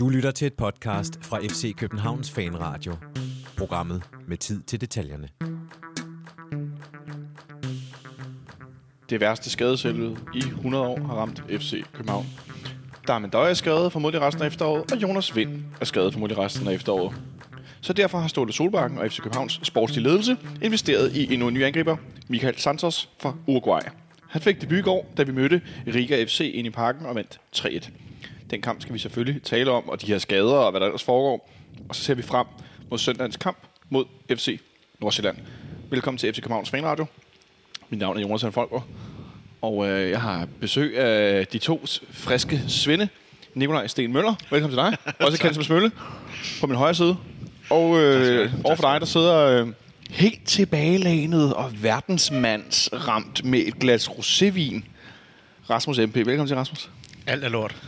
Du lytter til et podcast fra FC Københavns Fanradio. Programmet med tid til detaljerne. Det værste skadeshelvede i 100 år har ramt FC København. Darmen Døje er skadet formodentlig resten af efteråret, og Jonas Vind er skadet formodentlig resten af efteråret. Så derfor har Ståle Solbakken og FC Københavns sportslige ledelse investeret i endnu en ny angriber, Michael Santos fra Uruguay. Han fik debut i går, da vi mødte Riga FC ind i parken og vandt 3-1. Den kamp skal vi selvfølgelig tale om, og de her skader og hvad der ellers foregår. Og så ser vi frem mod søndagens kamp mod FC Nordsjælland. Velkommen til FC Københavns Fanradio. Mit navn er Jonas Folker, og øh, jeg har besøg af de to friske svinde. Nikolaj Sten Møller, velkommen til dig. Også kendt som Smølle, på min højre side. Og øh, overfor dig, der sidder øh, helt tilbagelænet og verdensmands ramt med et glas rosévin. Rasmus MP, velkommen til Rasmus. Alt er lort.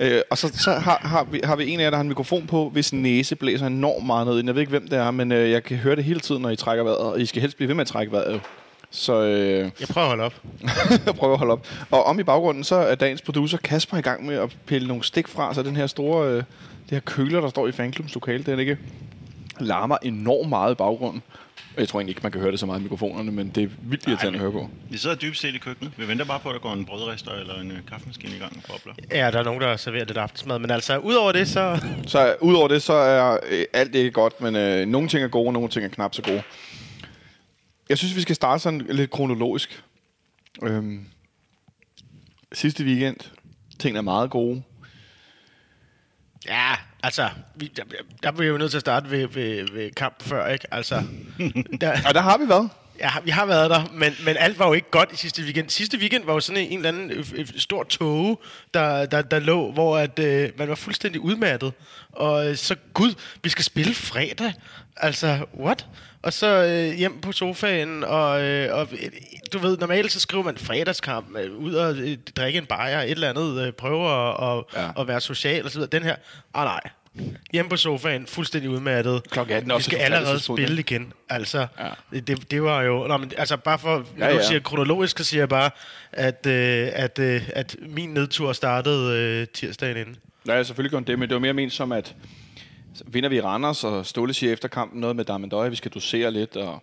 Øh, og så, så har, har, vi, har vi en af jer, der har en mikrofon på, hvis næse blæser enormt meget ned. Jeg ved ikke, hvem det er, men øh, jeg kan høre det hele tiden, når I trækker vejret. Og I skal helst blive ved med at trække vejret. Så øh, Jeg prøver at holde op. jeg prøver at holde op. Og om i baggrunden, så er dagens producer Kasper i gang med at pille nogle stik fra, så den her store, øh, det her køler, der står i fanklubbens lokale, den ikke larmer enormt meget i baggrunden. Jeg tror egentlig ikke, man kan høre det så meget i mikrofonerne, men det er vildt irriterende at høre på. Vi sidder dybt set i køkkenet. Vi venter bare på, at der går en brødrester eller en øh, kaffemaskine i gang og bobler. Ja, der er nogen, der serverer lidt aftensmad. Men altså, udover det, så... Så øh, udover det, så er øh, alt ikke godt, men øh, nogle ting er gode, og nogle ting er knap så gode. Jeg synes, vi skal starte sådan lidt kronologisk. Øhm, sidste weekend, tingene er meget gode. Ja, altså, vi, der, der bliver vi jo nødt til at starte ved, ved, ved kamp før, ikke? Altså, der, Og der har vi været. ja, vi har været der, men, men alt var jo ikke godt i sidste weekend. Sidste weekend var jo sådan en, en eller anden øh, øh, stor tåge, der, der, der lå, hvor at, øh, man var fuldstændig udmattet. Og så, gud, vi skal spille fredag. Altså, what? Og så øh, hjem på sofaen, og, øh, og øh, du ved, normalt så skriver man fredagskamp, øh, ud og øh, drikke en bajer, et eller andet, øh, prøve at, og, Ja. at være social og så videre. Den her, ah nej, hjemme på sofaen, fuldstændig udmattet. Klokken 18 er Vi også skal allerede spille igen. Altså, Ja. det, det var jo... Nå, men, altså, bare for... Ja, ja, siger kronologisk, så siger jeg bare, at, øh, at, øh, at min nedtur startede øh, tirsdagen inden. Ja, selvfølgelig gjorde det, men det var mere ment som, at så vinder vi Randers, og Ståle siger efter kampen noget med Darmendøje, vi skal dosere lidt, og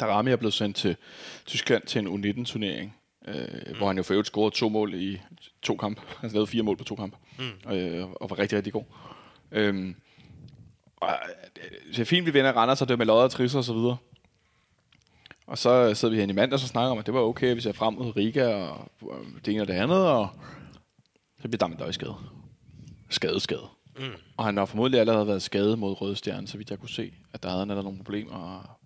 Darami er blevet sendt til Tyskland til en U19-turnering, øh, mm. hvor han jo for øvrigt scorede to mål i to kampe. Han lavede fire mål på to kampe, mm. øh, og var rigtig, rigtig god. Øhm, og, øh, det er fint, vi vinder Randers, og det er med lodder og trisser og så videre. Og så sidder vi her i mandag og snakker om, at det var okay, vi ser frem mod Riga og det ene og det andet, og så bliver Darmendøje skadet. Skade, skade. Mm. Og han har formodentlig allerede været skadet mod Røde Stjerne, så vidt jeg kunne se, at der havde han allerede nogle problemer.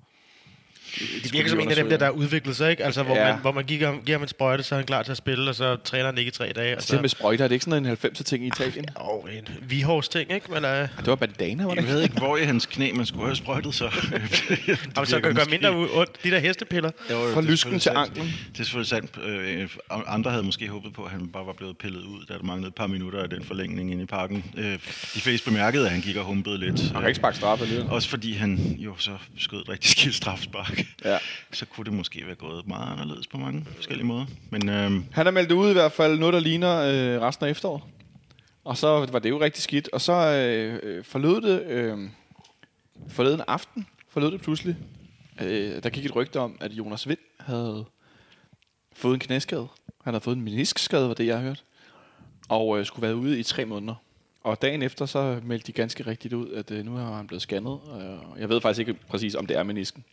Det virker som en af dem der, der udvikler sig, ikke? Altså, hvor, Ja. man, hvor man giver, giver ham en sprøjte, så er han klar til at spille, og så træner han ikke i tre dage. Altså, det med sprøjter, er det ikke sådan en 90'er ting i Italien? Og en vihårs ting, ikke? Men, øh, Det var bandana, var det Jeg ved ikke, hvor i hans knæ man skulle have sprøjtet så. og så kan det gøre mindre ondt. De der hestepiller. Fra lysken til anklen. Det er selvfølgelig sandt. Øh, andre havde måske håbet på, at han bare var blevet pillet ud, da der manglede et par minutter af den forlængning inde i parken. Øh, de fleste bemærkede, at han gik og humpede lidt. Han kan ikke sparke straf alligevel. Også fordi han jo så skød et rigtig skidt strafspark. Ja. Så kunne det måske være gået meget anderledes på mange forskellige måder. Men øh, Han har meldt ud i hvert fald noget, der ligner øh, resten af efteråret. Og så var det jo rigtig skidt. Og så øh, øh, forlød det øh, forleden aften, forlød det pludselig. Øh, der gik et rygte om, at Jonas Vind havde fået en knæskade. Han havde fået en meniskskade, var det jeg har hørt. Og øh, skulle være ude i tre måneder. Og dagen efter, så meldte de ganske rigtigt ud, at øh, nu har han blevet scannet. Øh, jeg ved faktisk ikke præcis, om det er menisken.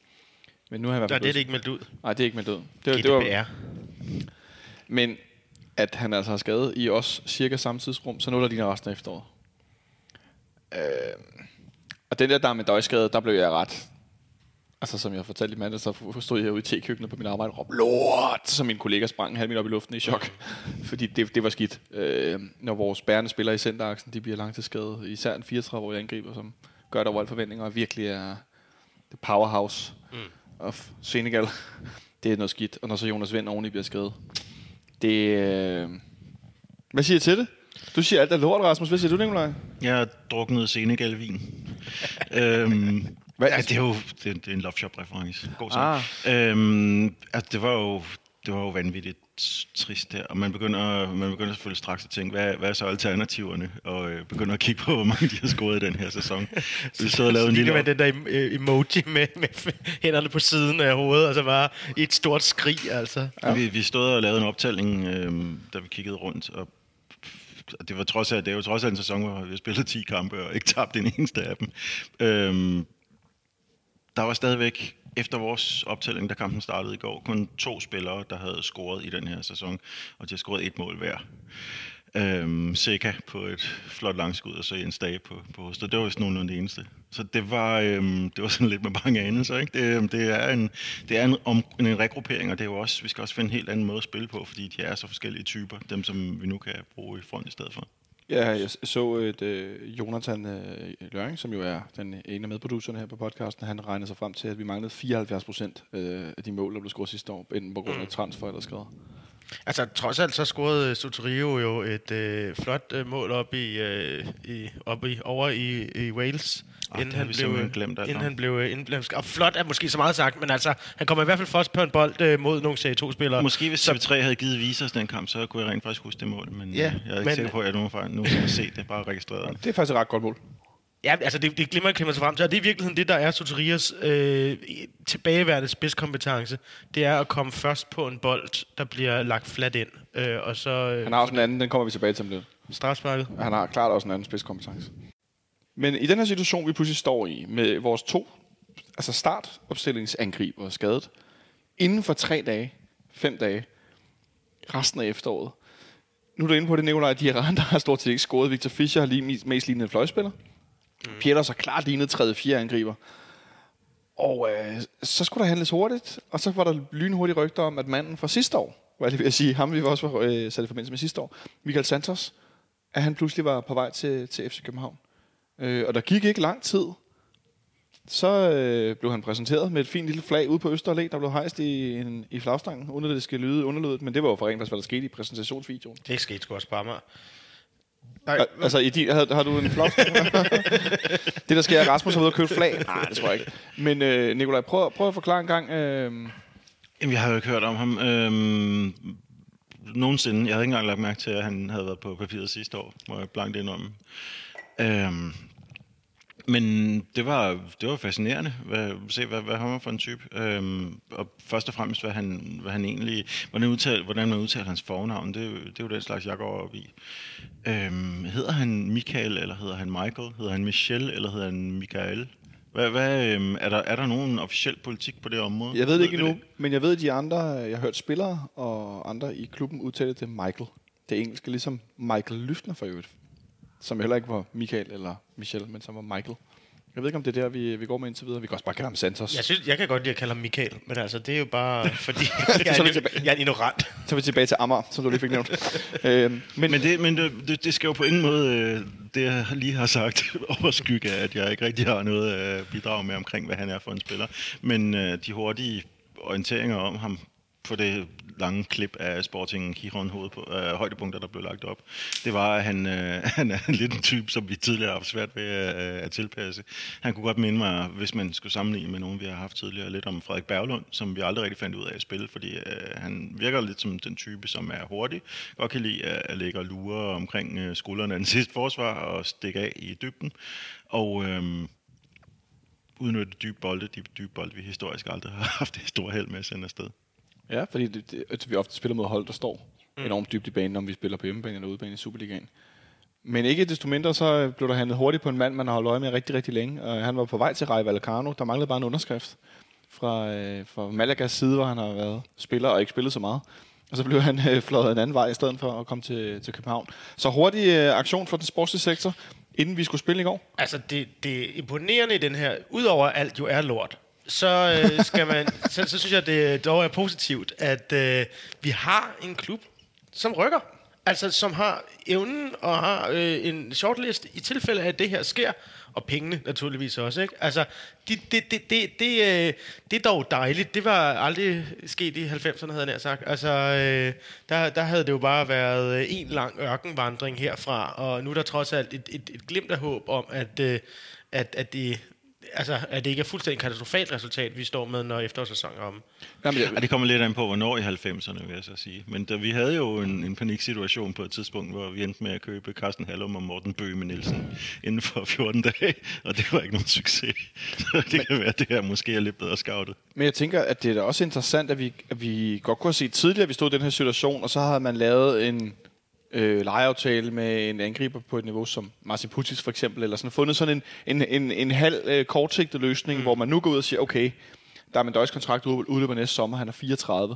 Men nu har han i hvert Der er fald det, ikke meldt ud. Nej, det er ikke meldt ud. Det, var- det var, GDPR. men at han altså har skadet i os cirka samme tidsrum, så nu der ligner resten af efteråret. Øh, og den der, der med døjskade, der blev jeg ret... Altså, som jeg fortalte i mandag, så stod jeg herude i tekøkkenet på min arbejde og råbte, lort! Så min kollega sprang en halv meter op i luften i chok. Fordi det, det var skidt. Øh, når vores bærende spillere i centeraksen, de bliver langtidsskadet. Især en 34-årig angriber, som gør der alle forventninger, og virkelig er det powerhouse mm. Of Senegal. det er noget skidt. Og når så Jonas Vind oveni bliver skadet. Det... Øh... Hvad siger I til det? Du siger alt er lort, Rasmus. Hvad siger du, Nikolaj? jeg har druknet Senegal-vin. øhm, Hvad- ja, det er jo det, er- det er en Love Shop-reference. God Ah. sang. Øhm, altså, det var jo det var jo vanvittigt trist der, og man begynder, man begynder selvfølgelig straks at tænke, hvad, hvad er så alternativerne, og øh, begynder at kigge på, hvor mange de har scoret i den her sæson. Så vi stod og lavede en Så lille... med den der øh, emoji med, med hænderne på siden af hovedet, og så bare et stort skrig, altså. Ja. Vi, vi stod og lavede en optælling, øh, da vi kiggede rundt, og det var trods af, det jo trods af en sæson, hvor vi har spillet 10 kampe og ikke tabt en eneste af dem. Øhm, der var stadigvæk, efter vores optælling, da kampen startede i går, kun to spillere, der havde scoret i den her sæson, og de har scoret et mål hver. Øhm, Seca på et flot langskud, og så en Dage på, på hostet. Det var vist nogenlunde det eneste. Så det var, øhm, det var sådan lidt med mange anelser, ikke? Det, øhm, det er, en, det er en, om, en regruppering, og det er jo også, vi skal også finde en helt anden måde at spille på, fordi de er så forskellige typer, dem som vi nu kan bruge i front i stedet for. Ja, jeg så et øh, Jonathan øh, Løring, som jo er den ene af medproducerne her på podcasten, han regnede sig frem til, at vi manglede 74 procent øh, af de mål, der blev scoret sidste år, enten på grund af transfer eller skader. Altså, trods alt så scorede Soterio jo et øh, flot øh, mål op i, øh, i, op i, over i, i Wales. Det har vi simpelthen glemt alt inden han blev øh, indblandet. Og flot er måske så meget sagt, men altså, han kommer i hvert fald først på en bold øh, mod nogle Serie 2-spillere. Måske hvis TV3 havde givet vise os den kamp, så kunne jeg rent faktisk huske det mål, men Ja, ja, jeg er ikke men- sikker på, at jeg nu har set det, bare registreret det. Det er faktisk et ret godt mål. Ja, altså det, det glemmer man sig frem til, og det er i virkeligheden det, der er Soterias øh, tilbageværende spidskompetence. Det er at komme først på en bold, der bliver lagt flat ind, øh, og så øh, Han har også en anden, den kommer vi tilbage til om lidt. strafsparket. Han har klart også en anden spidskompetence. Men i den her situation, vi pludselig står i, med vores to altså startopstillingsangriber skadet, inden for tre dage, fem dage, resten af efteråret. Nu er du inde på det, Nikolaj, de her der har stort set ikke scoret. Victor Fischer har lige mest, mest lignet en fløjspiller. Mm. Pieters har klart lignet tredje fire angriber. Og øh, så skulle der handles hurtigt, og så var der lynhurtige rygter om, at manden fra sidste år, hvad jeg lige ved sige, ham vi også var øh, sat i forbindelse med sidste år, Michael Santos, at han pludselig var på vej til, til FC København. Øh, og der gik ikke lang tid, så øh, blev han præsenteret med et fint lille flag ude på Østerlæ, der blev hejst i, en, i flagstangen, uden at det skal lyde underlydet, men det var jo for rent faktisk, hvad der skete i præsentationsvideoen. Det skete sgu også bare mig. Nej, Al- Altså, i din, har, har du en flagstang? det, der sker, er, at Rasmus har været og købe flag. Nej, det tror jeg ikke. Men øh, Nikolaj, prøv, prøv at forklare en gang. Øh, Jamen, jeg har jo ikke hørt om ham øhm, nogensinde. Jeg havde ikke engang lagt mærke til, at han havde været på papiret sidste år, må jeg blankt indrømme. Øhm, men det var, det var fascinerende at se, hvad, hvad han var for en type. Øhm, og først og fremmest, hvad han, hvad han egentlig, hvordan, udtal, hvordan man udtaler hans fornavn, det, er jo- det er jo den slags, jeg går op i. Øhm, hedder han Michael, eller hedder han Michael? Hedder han Michel, eller hedder han Michael? Hvad, hvad, øhm, er, der, er der nogen officiel politik på det område? jeg ved det ikke endnu, men jeg ved, at de andre, jeg har hørt spillere og andre i klubben udtale det Michael. Det engelske, ligesom Michael Lyftner for øvrigt. Som heller ikke var Michael eller Michel, men som var Michael. Jeg ved ikke, om det er der, vi, vi går med indtil videre. Vi kan også bare kalde ham Santos. jeg, synes, jeg kan godt lide at kalde ham Michael, men altså, det er jo bare fordi, jeg, er en- jeg er en ignorant. Så er vi tilbage til Amager, som du lige fik nævnt. øhm, men, Men, det, men det, det, skal jo på ingen måde, øh, det jeg lige har sagt, overskygge at jeg ikke rigtig har noget at bidrage med omkring, hvad han er for en spiller. Men øh, de hurtige orienteringer om ham på det lange klip af Sporting Giron hovedpo- øh, højdepunkter, der blev lagt op, det var, at han, øh, han er lidt en type, som vi tidligere har haft svært ved at, at tilpasse. Han kunne godt minde mig, hvis man skulle sammenligne med nogen, vi har haft tidligere, lidt om Frederik Berglund, som vi aldrig rigtig fandt ud af at spille, fordi øh, han virker lidt som den type, som er hurtig, godt kan lide at, at lægge og lure omkring øh, skuldrene af den sidste forsvar og stikke af i dybden. Og øh, udnytte dybe bolde, de dybe bolde, vi historisk aldrig har haft det store held med at sende afsted. Ja, fordi det, det, altså, vi ofte spiller mod hold, der står mm. enormt dybt i banen, om vi spiller på hjemmebane eller udebane i Superligaen. Men ikke desto mindre, så blev der handlet hurtigt på en mand, man har holdt øje med rigtig, rigtig længe. Og han var på vej til Rayo Vallecano. Der manglede bare en underskrift fra, øh, fra Malagas side, hvor han har været spiller og ikke spillet så meget. Og så blev han øh, fløjet en anden vej i stedet for at komme til, til København. Så hurtig øh, aktion for den sportslige sektor, inden vi skulle spille i går. Altså, det, det imponerende i den her, udover alt jo er lort, så, øh, skal man, så, så synes jeg, det øh, dog er positivt, at øh, vi har en klub, som rykker. Altså, som har evnen og har øh, en shortlist i tilfælde af, at det her sker. Og pengene naturligvis også, ikke? Altså, det, det, det, det, det, øh, det er dog dejligt. Det var aldrig sket i 90'erne, havde jeg nær sagt. Altså, øh, der, der havde det jo bare været øh, en lang ørkenvandring herfra, og nu er der trods alt et, et, et glimt af håb om, at, øh, at, at det altså, at det ikke er fuldstændig katastrofalt resultat, vi står med, når efterårssæsonen er om. Jamen, Ja, jeg, det kommer lidt an på, hvornår i 90'erne, vil jeg så sige. Men da, vi havde jo en, en paniksituation på et tidspunkt, hvor vi endte med at købe Carsten Hallum og Morten Bøge Nielsen inden for 14 dage, og det var ikke nogen succes. Så det kan være, at det her måske er lidt bedre scoutet. men jeg tænker, at det er da også interessant, at vi, at vi godt kunne have set tidligere, at vi stod i den her situation, og så havde man lavet en øh, lejeaftale med en angriber på et niveau som Marcin Putic for eksempel, eller sådan fundet sådan en, en, en, en halv øh, kortsigtet løsning, mm. hvor man nu går ud og siger, okay, der er Mandøjs kontrakt ud- udløber næste sommer, han er 34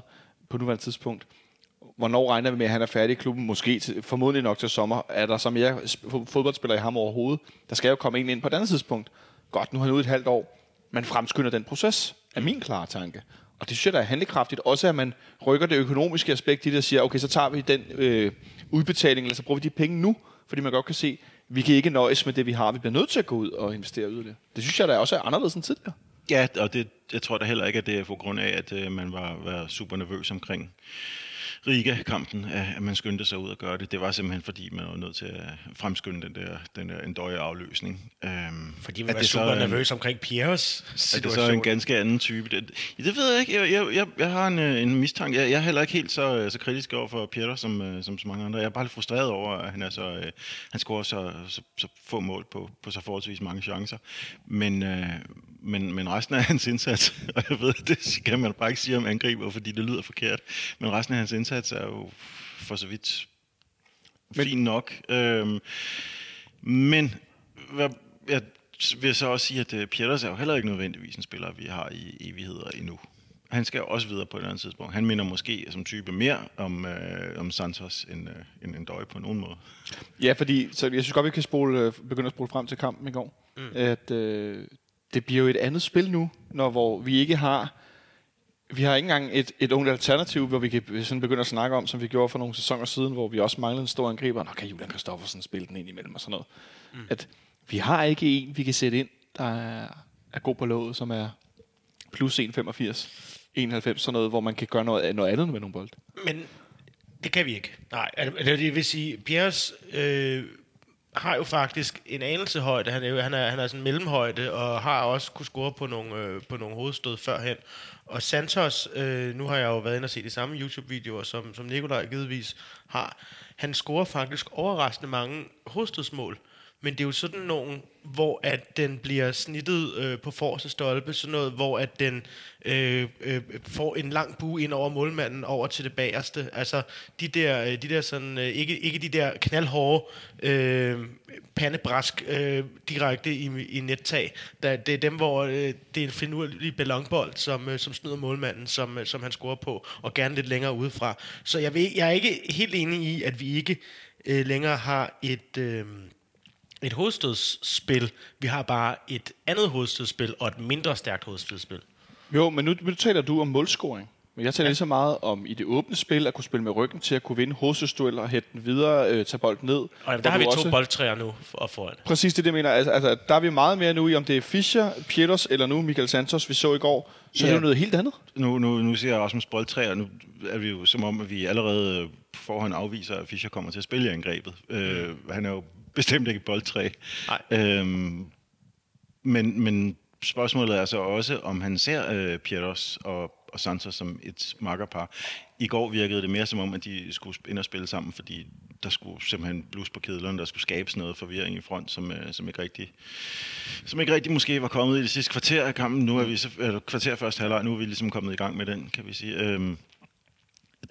på nuværende tidspunkt. Hvornår regner vi med, at han er færdig i klubben? Måske til, formodentlig nok til sommer. Er der så mere sp- fodboldspillere i ham overhovedet? Der skal jo komme en ind på et andet tidspunkt. Godt, nu er han ude et halvt år. Man fremskynder den proces, er min klare tanke. Og det synes jeg, der er handlekraftigt. Også at man rykker det økonomiske aspekt i det og siger, okay, så tager vi den øh, udbetaling, eller så bruger vi de penge nu, fordi man godt kan se, vi kan ikke nøjes med det, vi har. Vi bliver nødt til at gå ud og investere yderligere. Det synes jeg, der også er anderledes end tidligere. Ja, og det, jeg tror da heller ikke, at det er på grund af, at øh, man var, var super nervøs omkring Riga-kampen, at at man skyndte sig ud og gøre det. Det var simpelthen, fordi man var nødt til at fremskynde den der, den der endøje afløsning. Øhm, Fordi at var det super er en- nervøse omkring Pierres Er det situation. så en ganske anden type? Det, det ved jeg ikke. Jeg, jeg, jeg, jeg har en, øh, en mistanke. Jeg, jeg er heller ikke helt så, øh, så kritisk over for Pieter som, øh, som så mange andre. Jeg er bare lidt frustreret over, at han, er så, øh, han scorer så, så, så få mål på, på så forholdsvis mange chancer. Men, øh, men, men resten af hans indsats, og jeg ved, det kan man bare ikke sige om angriber, fordi det lyder forkert, men resten af hans indsats er jo for så vidt Men- fint nok. Øhm, men hvad, jeg vil så også sige, at uh, Pieters er jo heller ikke nødvendigvis en spiller, vi har i evigheder endnu. Han skal jo også videre på et andet tidspunkt. Han minder måske som type mere om, øh, om Santos end, øh, end en døje på nogen måde. Ja, fordi så jeg synes godt, vi kan spole, øh, begynde at spole frem til kampen i går. Mm. At øh, det bliver jo et andet spil nu, når hvor vi ikke har... Vi har ikke engang et, et ungt alternativ, hvor vi kan sådan begynde at snakke om, som vi gjorde for nogle sæsoner siden, hvor vi også manglede en stor angriber. Nå, kan Julian Kristoffersen spille den ind imellem og sådan noget. Mm. At vi har ikke en, vi kan sætte ind, der er, er god på låget, som er plus 1,85, 91, sådan noget, hvor man kan gøre noget, noget andet med nogle bold. Men det kan vi ikke. Nej, det, det vil sige, Pierres øh, har jo faktisk en anelse højde. Han er, han er, han er sådan mellemhøjde, og har også kunne score på nogle, øh, på nogle hovedstød førhen. Og Santos, øh, nu har jeg jo været inde og se de samme YouTube-videoer, som, som Nikolaj givetvis har. Han scorer faktisk overraskende mange hovedstødsmål. Men det er jo sådan nogle, hvor at den bliver snittet øh, på forreste stolpe, sådan noget, hvor at den øh, øh, får en lang bue ind over målmanden over til det bagerste. Altså de der, øh, de der sådan, øh, ikke, ikke de der knaldhårde øh, pandebrask øh, direkte i, i nettag. Der, det er dem, hvor øh, det er en finurlig ballonbold, som, øh, som snyder målmanden, som, øh, som han scorer på, og gerne lidt længere udefra. Så jeg, ved, jeg er ikke helt enig i, at vi ikke øh, længere har et... Øh, et hovedstødsspil. Vi har bare et andet hovedstødsspil og et mindre stærkt hovedstødsspil. Jo, men nu, nu taler du om målscoring. Men jeg taler ja. lige så meget om i det åbne spil, at kunne spille med ryggen til at kunne vinde hovedstødsdueller, og hætte den videre, øh, tage bolden ned. Og jamen, der har vi to også- boldtræer nu og foran. Præcis det, det jeg mener. Altså, altså, der er vi meget mere nu i, om det er Fischer, Pietos eller nu Michael Santos, vi så i går. Så Ja. er det jo noget helt andet. Nu, nu, nu siger jeg Rasmus Boldtræ, og nu er vi jo som om, at vi allerede på forhånd afviser, at Fischer kommer til at spille i angrebet. Mm. Øh, han er jo bestemt ikke et boldtræ. Nej. Øhm, men, men spørgsmålet er så også, om han ser øh, Pietos og, og Santos som et makkerpar. I går virkede det mere som om, at de skulle ind og spille sammen, fordi der skulle simpelthen blus på kedlerne, der skulle skabes noget forvirring i front, som, øh, som ikke rigtig som ikke rigtig måske var kommet i det sidste kvarter af kampen. Nu er vi så, eller kvarter første halvleg, nu er vi ligesom kommet i gang med den, kan vi sige. Øhm,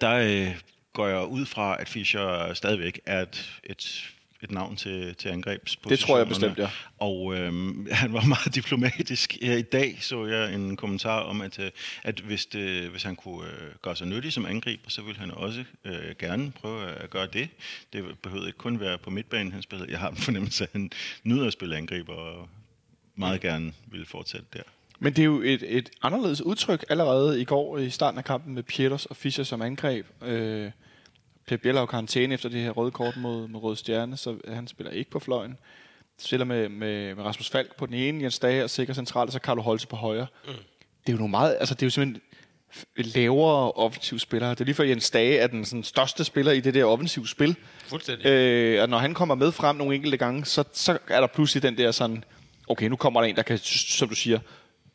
der øh, går jeg ud fra, at Fischer stadigvæk er et, et, et navn til, til angrebspositionerne. Det tror jeg bestemt, ja. Og øhm, han var meget diplomatisk. Her i dag så jeg en kommentar om, at, øh, at hvis, det, hvis han kunne øh, gøre sig nyttig som angriber, så ville han også øh, gerne prøve at gøre det. Det behøvede ikke kun være på midtbanen, han spillede. Jeg har en fornemmelse, at han nyder at spille angriber og meget gerne ville fortsætte der. Men det er jo et, et anderledes udtryk allerede i går i starten af kampen med Pietos og Fischer som angreb. Øh, Pep Biel har jo karantæne efter det her røde kort mod, mod Røde Stjerne, så han spiller ikke på fløjen. Spiller med, med, med Rasmus Falk på den ene, Jens Dage og sikker centralt, og så Carlo Holse på højre. Mm. Det er jo nogle meget, altså det er jo simpelthen lavere offensive spillere. Det er lige for Jens Dage er den sådan, største spiller i det der offensive spil. Fuldstændig. Øh, og når han kommer med frem nogle enkelte gange, så, så er der pludselig den der sådan okay, nu kommer der en, der kan, som du siger,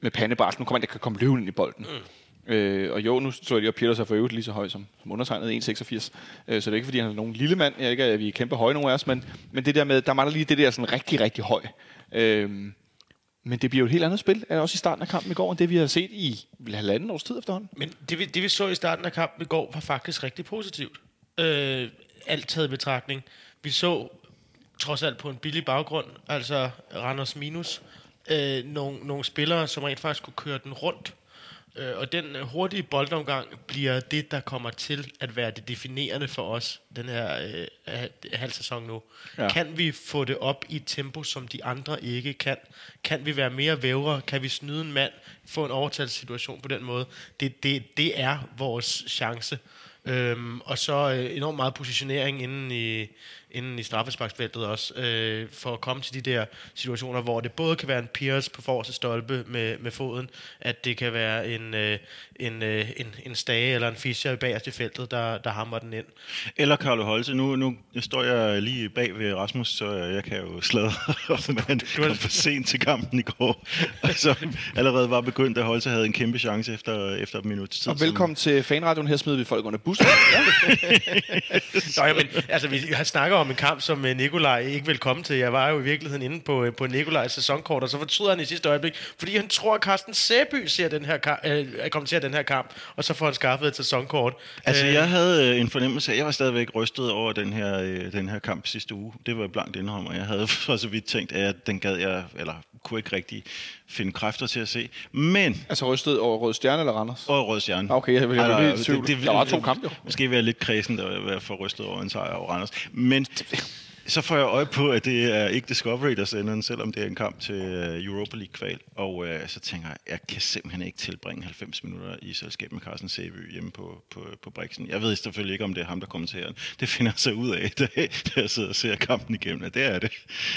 med pandebars, nu kommer en, der kan komme løven ind i bolden. Mm. Øh, og jo, nu så jeg lige, at Peter sig for øvrigt lige så høj som, som undertegnet 1,86. Øh, så det er ikke, fordi han er nogen lille mand. Jeg er ikke, at vi er kæmpe høje, nogen af os, men, men det der med, der mangler lige det der sådan rigtig, rigtig høj. Øh, men det bliver jo et helt andet spil, er også i starten af kampen i går, end det vi har set i vel, halvanden års tid efterhånden. Men det vi, det, vi så i starten af kampen i går, var faktisk rigtig positivt. Øh, alt taget i betragtning. Vi så trods alt på en billig baggrund, altså Randers minus, øh, nogle, nogle spillere, som rent faktisk kunne køre den rundt. Øh, og den øh, hurtige boldomgang bliver det, der kommer til at være det definerende for os, den her øh, halv sæson nu. Ja. Kan vi få det op i et tempo, som de andre ikke kan? Kan vi være mere vævre? Kan vi snyde en mand? Få en overtagelsessituation på den måde? Det, det, det er vores chance. Øhm, og så øh, enormt meget positionering inden i, inden i straffesparksfeltet også, øh, for at komme til de der situationer, hvor det både kan være en Pierce på forreste stolpe med, med foden, at det kan være en, øh, en, øh, en, en Stage eller en Fischer bagerst i feltet, der, der hammer den ind. Eller Carlo Holse. Nu, nu står jeg lige bag ved Rasmus, så jeg kan jo sladre, men kom for sent til kampen i går. Og så allerede var begyndt, at Holse havde en kæmpe chance efter, efter et minut tid. Og velkommen som... til fanradioen. Her smider vi folk under bussen. ja. Nå, ja, men, altså, vi har snakket om en kamp, som øh, Nikolaj ikke vil komme til. Jeg var jo i virkeligheden inde på, øh, på Nikolajs sæsonkort, og så fortryder han i sidste øjeblik, fordi han tror, at Carsten Sæby ser den her øh, kommenterer den her kamp, og så får han skaffet et sæsonkort. Altså, øh, jeg havde en fornemmelse af, jeg var stadigvæk rystet over den her, den her kamp sidste uge. Det var blankt og jeg havde for så vidt tænkt, at den gad jeg, eller kunne ikke rigtig finde kræfter til at se. Men... Altså rystet over Rød Stjerne eller Randers? Over Rød Stjerne. Okay, jeg vil have det, det, det, Der var to kampe jo. Måske være lidt kredsen, der være for rystet over en sejr over Randers. Men så får jeg øje på, at det er ikke Discovery, der sender den, selvom det er en kamp til øh, Europa League-kval. Og øh, så tænker jeg, jeg kan simpelthen ikke tilbringe 90 minutter i selskab med Carsten Sæby hjemme på, på, på Brixen. Jeg ved selvfølgelig ikke, om det er ham, der kommenterer den. Det finder sig ud af, da, da jeg sidder og ser kampen igennem. Det er det.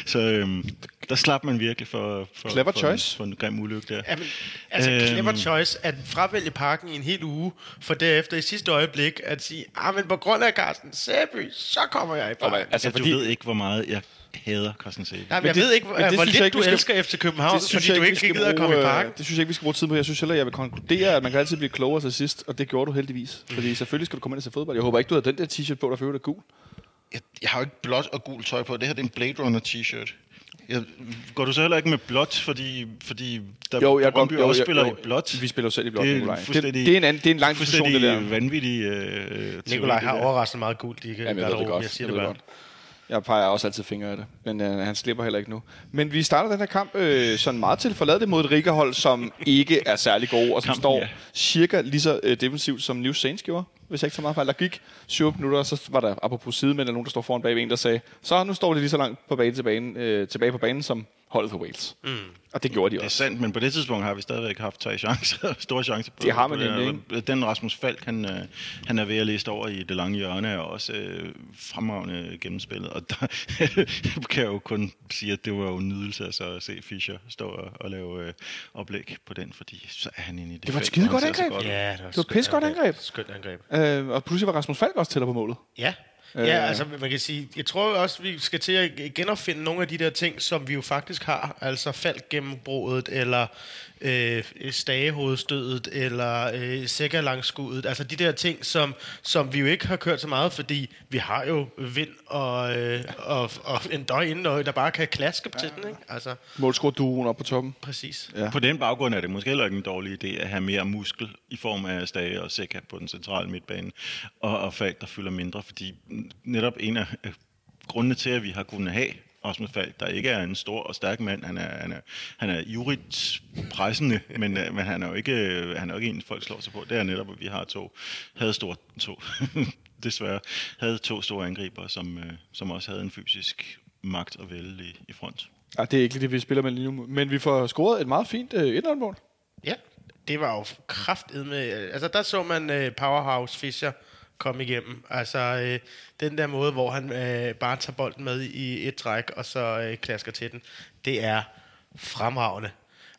Så øhm, der slap man virkelig for, for, clever for, choice. En, for en grim ulykke der. Ja, men, altså øhm, clever choice at fravælge parken i en hel uge, for derefter i sidste øjeblik at sige, ah, men på grund af Carsten Sæby, så kommer jeg i parken. Altså, ja, fordi, du ved ikke, hvor meget jeg hader Carsten. Nej, men jeg det, ved ikke, hvor, det hvor lidt ikke, du skal, elsker FC København, det fordi du ikke gider at komme i parken. Det synes jeg ikke, vi skal bruge tid på. Jeg synes heller, jeg vil konkludere, at man kan altid blive klogere til sidst, og det gjorde du heldigvis. Mm. Fordi selvfølgelig skal du komme ind og se fodbold. Jeg håber ikke, du har den der t-shirt på, der føler dig gul. Jeg, jeg har jo ikke blåt og gul tøj på. Det her det er en Blade Runner t-shirt. Jeg, går du så heller ikke med blåt, fordi, fordi der, jo, jeg Brøndby jo, også jo, spiller jo, i blåt? Vi spiller jo selv i blåt, det, Nikolaj. Det, det, er en, anden, det er en lang diskussion, det der. vanvittig øh, Nikolaj har overraskende meget gult i Jamen, jeg godt. Jeg siger det, det godt. Jeg peger også altid fingre af det, men øh, han slipper heller ikke nu. Men vi starter den her kamp øh, sådan meget til forladet mod et Riga-hold, som ikke er særlig gode, og som Kampen, står ja. cirka lige så øh, defensivt, som New Saints gjorde, hvis jeg ikke tager meget fejl. Der gik 7 minutter, og så var der apropos side, men der nogen, der står foran bag en, der sagde, så nu står de lige så langt på bane, til banen, øh, tilbage på banen, som holdet for Wales. Mm. Og det gjorde de også. Det er sandt, men på det tidspunkt har vi stadigvæk haft tre chancer, store chancer. På, det har man nemlig, ikke? Den Rasmus Falk, han, øh, han er ved at læse over i det lange hjørne, og også øh, fremragende gennemspillet. Og der kan jeg jo kun sige, at det var jo en nydelse altså, at se Fischer stå og, og lave øh, oplæg på den, fordi så er han inde i det Det var et skide godt angreb. Ja, det var, det var et godt angreb. Skønt angreb. Øh, og pludselig var Rasmus Falk også tæller på målet. Ja, Ja, øh. altså man kan sige, jeg tror også, vi skal til at genopfinde nogle af de der ting, som vi jo faktisk har, altså fald gennembrudet, eller øh, stagehovedstødet, eller øh, sækkerlangskuddet, altså de der ting, som, som vi jo ikke har kørt så meget, fordi vi har jo vind og, øh, og, og en døj inden, der bare kan klaske ja. til den, ikke? Altså, Målscore-duoen op på toppen. Præcis. Ja. På den baggrund er det måske heller ikke en dårlig idé at have mere muskel i form af Stage og Sækker på den centrale midtbane, og, og Falk, der fylder mindre, fordi netop en af grundene til, at vi har kunnet have Rasmus Falk, der ikke er en stor og stærk mand. Han er, han er, han er jurigt pressende, men, øh, men han er jo ikke, han er jo ikke en, folk slår sig på. Det er netop, at vi har to, havde store, to, desværre, havde to store angriber, som, øh, som også havde en fysisk magt og vælge i, i front. Ja, det er ikke det, vi spiller med lige nu. Men vi får scoret et meget fint uh, indholdmål. Ja, det var jo kraftet med... Altså, der så man uh, Powerhouse Fischer komme igennem. Altså øh, den der måde, hvor han øh, bare tager bolden med i et træk, og så øh, klasker til den, det er fremragende.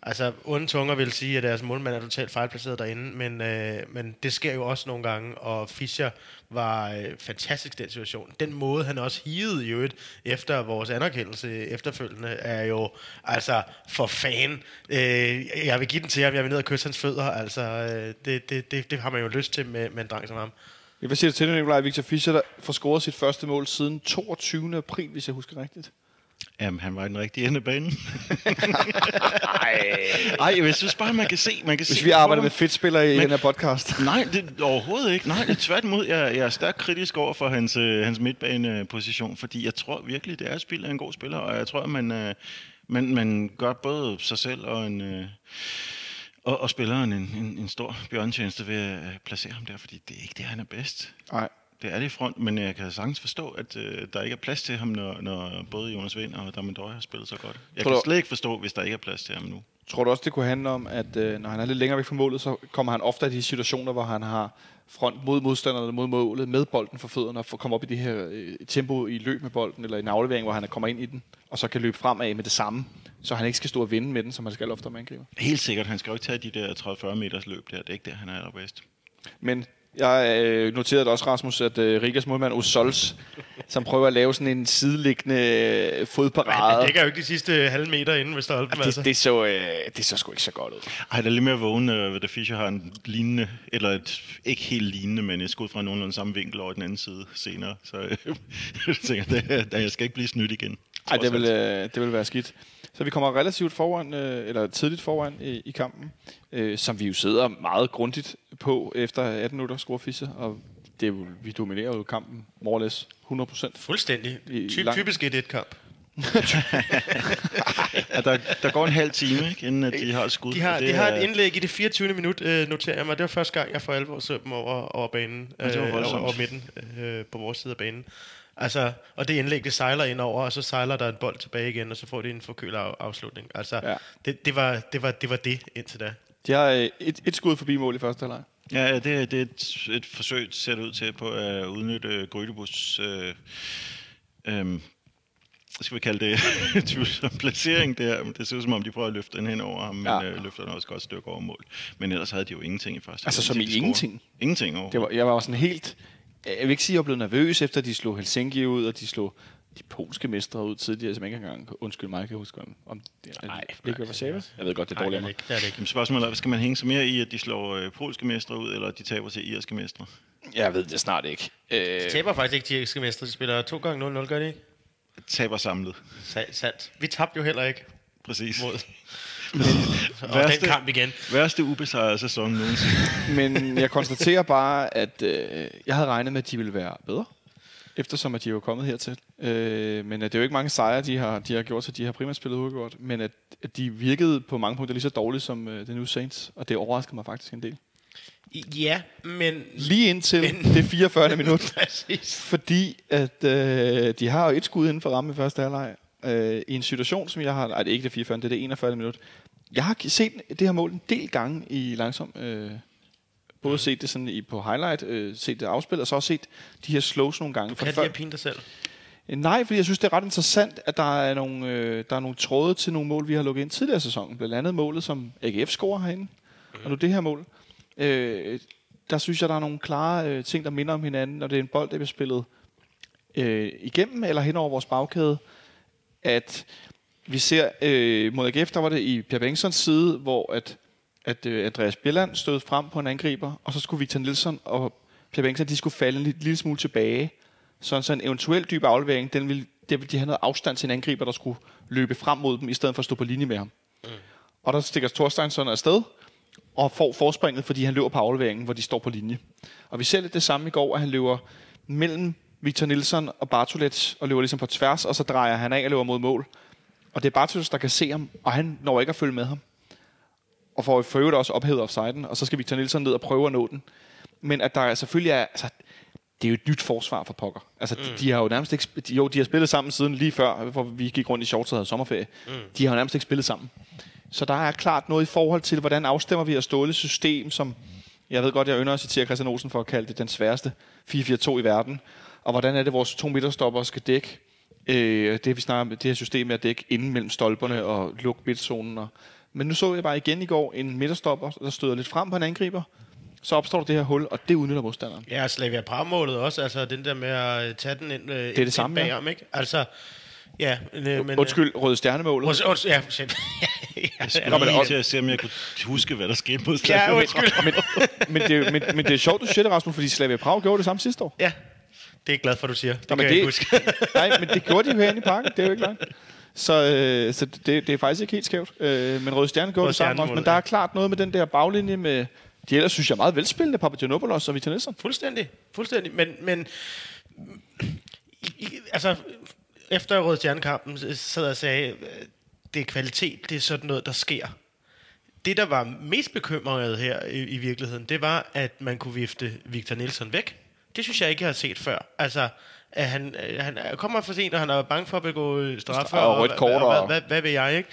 Altså, onde tunger vil sige, at deres målmand er totalt fejlplaceret derinde, men, øh, men det sker jo også nogle gange, og Fischer var øh, fantastisk i den situation. Den måde, han også hivede i øvrigt efter vores anerkendelse efterfølgende, er jo altså for fan. Øh, jeg vil give den til ham, jeg vil ned og kysse hans fødder. Altså, øh, det, det, det, det har man jo lyst til med, med en dreng som ham. Jeg vil sige det til dig, Nikolaj Victor Fischer, der får scoret sit første mål siden 22. april, hvis jeg husker rigtigt. Jamen, han var i den rigtige ende af banen. Ej, jeg synes bare, man kan se... Man kan Hvis se vi arbejder med fedtspillere i den her podcast. Nej, det, overhovedet ikke. Nej, det er tværtimod. Jeg, jeg er stærkt kritisk over for hans, øh, hans midtbaneposition, fordi jeg tror virkelig, det er spild af en god spiller, og jeg tror, at man, øh, man, man gør både sig selv og en... Øh, og, og spilleren en, en, en stor bjørntjeneste ved at øh, placere ham der, fordi det er ikke det, han er bedst. Nej. Det er det i front, men jeg kan sagtens forstå, at øh, der ikke er plads til ham, når, når både Jonas Vind og Damendøj har spillet så godt. Jeg Tror kan du- slet ikke forstå, hvis der ikke er plads til ham nu. Tror du også, det kunne handle om, at øh, når han er lidt længere væk fra målet, så kommer han ofte i de situationer, hvor han har front mod modstanderne mod målet, med bolden for fødderne, og kommer op i det her øh, tempo i løb med bolden, eller i en aflevering, hvor han kommer ind i den, og så kan løbe fremad med det samme, så han ikke skal stå og vinde med den, som han skal ofte om angriber. Helt sikkert, han skal jo ikke tage de der 30-40 meters løb der. Det er ikke der, han er allerbedst. Men jeg øh, noterede også, Rasmus, at øh, Rigas målmand Osols, som prøver at lave sådan en sideliggende øh, Han fodparade, dækker jo ikke de sidste halve meter inden ved stolpen, altså. det, det, så, øh, det så sgu ikke så godt ud. Ej, der er lidt mere vågen, øh, da Fischer har en lignende, eller et, ikke helt lignende, men et skud fra nogenlunde samme vinkel over den anden side senere. Så øh, jeg tænker, det, jeg skal ikke blive snydt igen. Nej, det vil, øh, det vil være skidt. Så vi kommer relativt foran, øh, eller tidligt foran i, i kampen, øh, som vi jo sidder meget grundigt på efter 18 minutter score Fischer, og det er jo, vi dominerer jo kampen more or less 100 procent. Fuldstændig. I Ty- lang- typisk et et kamp. Ja, der, der går en halv time, ikke, inden at de har et skud. De har, og de det har er- et indlæg i det 24. minut, øh, noterer jeg mig. Det var første gang, jeg for alvor så dem over, over banen. Det øh, over, over midten øh, på vores side af banen. Altså, og det indlæg, det sejler ind over, og så sejler der en bold tilbage igen, og så får de en forkølet af, afslutning. Altså, Ja. det, det, var, det, var, det var det indtil da. De har øh, et, et skud forbi mål i første halvleg. Ja, ja, det, det er et, et forsøg, ser det ud til, på at udnytte Grydebus øh, øh, skal vi kalde det, tvivlsom placering der. Men Det ser ud som om, de prøver at løfte den hen over ham, men Ja. øh, løfter den også godt stykke over mål. Men ellers havde de jo ingenting i første. Altså, som i ingenting? Ingenting over. Det var, jeg var sådan helt... Jeg vil ikke sige, at jeg blevet nervøs, efter de slog Helsinki ud, og de slog de polske mestre ud tidligere, som ikke engang... Undskyld mig, kan jeg huske, om, om det er, Nej, det ikke var Warszawa? Jeg ved godt, det er Nej, dårligt det mig. det ikke. Det er det ikke. Jamen, spørgsmålet er, skal man hænge sig mere i, at de slår øh, polske mestre ud, eller at de taber til irske mestre? Jeg ved det snart ikke. Øh, De taber faktisk ikke de irske mestre. De spiller 2 gange 0-0, gør de ikke? Taber samlet. Sa- sandt. Vi tabte jo heller ikke Præcis. mod. Og Værste- den kamp igen. Værste ubesejrede sæson nogensinde. Men jeg konstaterer bare, at øh, jeg havde regnet med, at de ville være bedre, eftersom at de var kommet hertil. Øh, men at det er jo ikke mange sejre, de har, de har gjort, så de har primært spillet uafgjort. Men at, at de virkede på mange punkter lige så dårligt som øh, det nu Saints, og det overraskede mig faktisk en del. Ja, men... Lige indtil Men- det 44. minut, Præcis. fordi at øh, de har jo et skud inden for rammen i første halvleg, øh, i en situation, som jeg har... Nej, det er ikke det 44, det er det 41. minut. Jeg har set det her mål en del gange i langsom... Øh, både set det sådan i, på highlight, øh, set det afspillet, og så også set de her slows nogle gange. Kan de have pine dig selv? Øh, Nej, fordi jeg synes, det er ret interessant, at der er nogle, øh, der er nogle tråde til nogle mål, vi har lukket ind tidligere i sæsonen. Blandt andet målet, som AGF scorer herinde, og nu det her mål. Øh, der synes jeg, der er nogle klare øh, ting, der minder om hinanden, når det er en bold, der bliver spillet øh, igennem eller hen over vores bagkæde. At vi ser øh, mod AGF, der var det i Per Bengtsons side, hvor at, at øh, Andreas Bjelland stod frem på en angriber, og så skulle Victor Nielsen og Per Bengtsson, de skulle falde en lille, lille smule tilbage. Sådan så en eventuel dyb aflevering, den ville, det ville de have noget afstand til en angriber, der skulle løbe frem mod dem, i stedet for at stå på linje med ham. Mm. Og der stikker Thorsteinsson afsted, og får forspringet, fordi han løber på afleveringen, hvor de står på linje. Og vi ser lidt det samme i går, at han løber mellem Victor Nielsen og Bartolets, og løber ligesom på tværs, og så drejer han af og løber mod mål. Og det er Bartolets, der kan se ham, og han når ikke at følge med ham. Og får for øvrigt også ophævet offsiden, og så skal Victor Nielsen ned og prøve at nå den. Men at der selvfølgelig er, altså, det er jo et nyt forsvar for pokker. Altså, mm. de, de har jo nærmest ikke, de, jo, de har spillet sammen siden lige før, hvor vi gik rundt i shorts og havde sommerferie. Mm. De har jo nærmest ikke spillet sammen. Så der er klart noget i forhold til, hvordan afstemmer vi at Ståles system, som jeg ved godt, jeg ynder at citere Christian Olsen for at kalde det den sværeste 4-4-2 i verden. Og hvordan er det, vores to midterstopper skal dække øh, det, vi snakker om, det her system med at dække inden mellem stolperne og lukke midtzonen og Men nu så jeg bare igen i går en midterstopper, der støder lidt frem på en angriber. Så opstår der det her hul, og det udnytter modstanderen. Ja, Slavia Prag-målet også, altså den der med at øh, tage den ind, øh, det det samme, ja. bagom, ikke? Altså, ja, øh, men... Undskyld, røde stjernemålet. Undskyld, undskyld, ja, shit. ja, Jeg skulle Nå, men lige til at se, om jeg kunne huske, hvad der skete mod ja, Slavia undskyld. men, men, det, men, men det er sjovt, du siger det, Rasmus, fordi Slavia Prag gjorde det samme sidste år. ja, det er jeg glad for, du siger. Det Nå, kan men jeg det- huske. Nej, men det gjorde de jo herinde i parken. Det er jo ikke langt. Så, øh, så det, det er faktisk ikke helt skævt. Øh, men Røde Stjerne gjorde Røde det samme også. Men der er klart noget med den der baglinje med... De ellers synes jeg er meget velspillende, Papagenopoulos og Victor Nielsen. Fuldstændig, fuldstændig. Men, men i, i, altså, efter Røde Stjernekampen sad jeg og sagde, det er kvalitet, det er sådan noget, der sker. Det, der var mest bekymret her i, i virkeligheden, det var, at man kunne vifte Victor Nielsen væk. Det synes jeg ikke, jeg har set før. Altså, at han, øh, han er- kommer for sent, og han er bange for at begå øh, straffe, Og rødt hvad- kort, hvad, og- hvad, hvad, hvad vil jeg, ikke?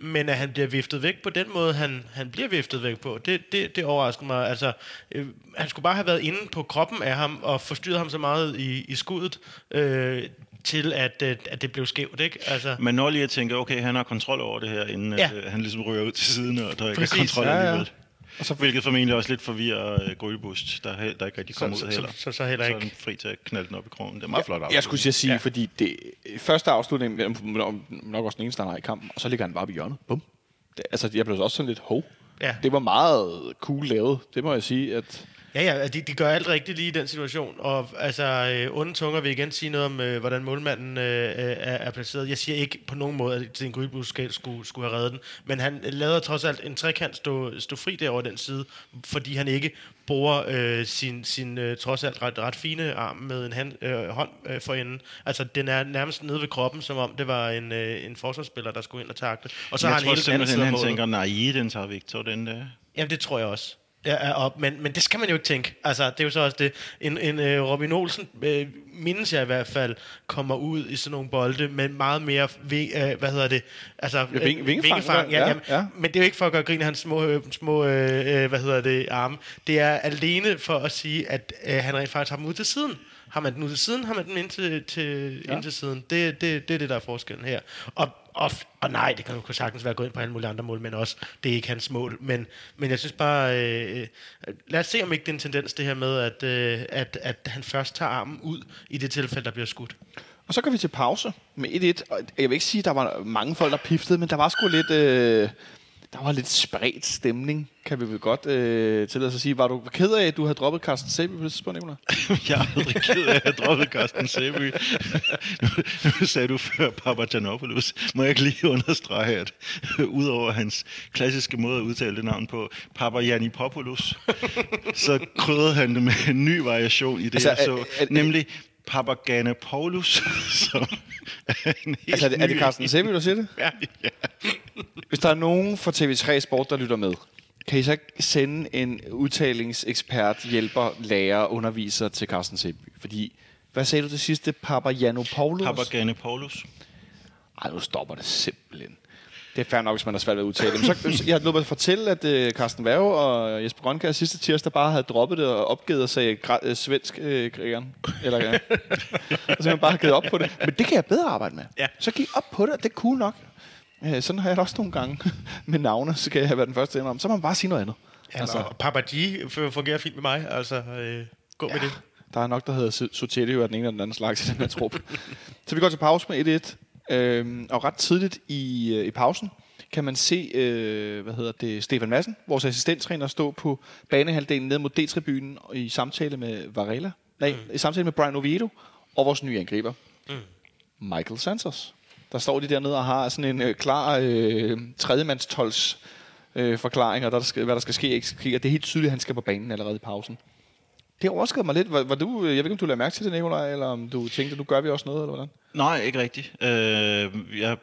Men at han bliver viftet væk på den måde, han, han bliver viftet væk på, det, det, det overrasker mig. Altså, øh, han skulle bare have været inde på kroppen af ham og forstyrret ham så meget i, i skuddet, øh, til at, øh, at det blev skævt, ikke? Altså, Man når lige at tænke, okay, han har kontrol over det her, inden Ja. at, øh, han ligesom ryger ud til siden, og der ikke er kontrol Ja, ja. Og så, Hvilket formentlig også lidt forvirrer uh, Grølbust, der, der ikke rigtig kommer ud heller. så, så, så heller Så er den ikke. fri til at knalde den op i krogen. Det er meget flot jeg skulle sige, Ja. ja. fordi det første afslutning, nok også den eneste, har i kampen, og så ligger han bare på hjørnet. Bum. Det, altså, jeg blev også sådan lidt hov. Ja. Det var meget cool lavet, det må jeg sige. At, Ja, ja, de, de gør alt rigtigt lige i den situation. Og altså, øh, onde tunger vil igen sige noget om, øh, hvordan målmanden øh, øh, er, er placeret. Jeg siger ikke på nogen måde, at Sten Grybus skulle, skulle have reddet den. Men han lader trods alt en trekant stå, stå fri derovre den side, fordi han ikke bruger øh, sin, sin øh, trods alt ret, ret fine arm med en hand, øh, hånd øh, for enden. Altså, den er nærmest nede ved kroppen, som om det var en, øh, en forsvarsspiller, der skulle ind og takle. Og så jeg har han tror hele simpelthen, han tænker, nej, den tager Victor, den der. Jamen, det tror jeg også. Ja, og, men, men det skal man jo ikke tænke. Altså, det er jo så også det. En, en uh, Robin Olsen, uh, mindes jeg i hvert fald, kommer ud i sådan nogle bolde med meget mere, vi, uh, hvad hedder det? Altså, Ja, ving- øh, vingefang, ja, ja, jamen, ja. Men det er jo ikke for at gøre grin af hans små, øh, små øh, hvad hedder det, arme. Det er alene for at sige, at øh, han rent faktisk har dem ud til siden. Har man den ud til siden, har man den ind til, til, ja. ind til siden. Det, det, det er det, der er forskellen her. Og, og, og nej, det kan jo sagtens være gået ind på alle mulige andre mål, men også, det er ikke hans mål. Men, men jeg synes bare, øh, lad os se, om ikke det er en tendens, det her med, at, øh, at, at han først tager armen ud i det tilfælde, der bliver skudt. Og så går vi til pause med 1-1. Og Jeg vil ikke sige, at der var mange folk, der piftede, men der var sgu lidt... Øh, der var lidt spredt stemning, kan vi vel godt øh, tillade os at sige. Var du ked af, at du havde droppet Carsten Sæby på det tidspunkt, Nicolaj? Jeg er aldrig ked af at have droppet Carsten Sæby. nu, nu sagde du før Papagiannopoulos. Må jeg ikke lige understrege, at udover hans klassiske måde at udtale det navn på, Papagiannopoulos, så krydrede han det med en ny variation i det, Altså, jeg er- så. er- nemlig Papaganopoulos, som er en helt Altså, er det, er det Carsten Sæby, der siger det? Ja. Hvis der er nogen fra TV3 Sport, der lytter med, kan I så ikke sende en udtalingsekspert, hjælper, lærer, underviser til Carsten Sæby? Fordi, hvad sagde du til sidste? Papagiannopoulos? Papaganopoulos. Ej, nu stopper det simpelthen. Det er fair nok, hvis man har svært ved at udtale det. Men så, jeg har løbet at fortælle, at uh, Carsten Værge og Jesper Grønkær sidste tirsdag bare havde droppet det og opgivet og sagde uh, svensk uh, grægeren. Eller ja. og så man bare givet op på det. Men det kan jeg bedre arbejde med. Ja. Så giv op på det, og det er cool nok. Uh, sådan har jeg det også nogle gange med navne, så kan jeg have været den første til om. Så må man bare sige noget andet. Ja, altså. Og Papa G fungerer fint med mig. Altså, øh, gå ja. med det. Der er nok, der hedder Sotelio af den ene eller den anden slags i den her trup. så vi går til pause med 1-1. Øhm, og ret tidligt i, øh, i pausen kan man se, øh, hvad hedder det, Stefan Madsen, vores assistenttræner, stå på banehalvdelen ned mod D-tribunen i samtale med Varela. Nej, mm. i samtale med Brian Oviedo og vores nye angriber, mm. Michael Santos. Der står de dernede og har sådan en øh, klar øh, tredjemandstolds øh, forklaring, og der, der skal, hvad der skal ske, ikke ske. Og det er helt tydeligt, at han skal på banen allerede i pausen. Det overskrider mig lidt. Var, var du, jeg ved ikke, om du lader mærke til det, Nicolaj, eller om du tænkte, nu gør vi også noget, eller hvordan? Nej, ikke rigtigt. Øh, jeg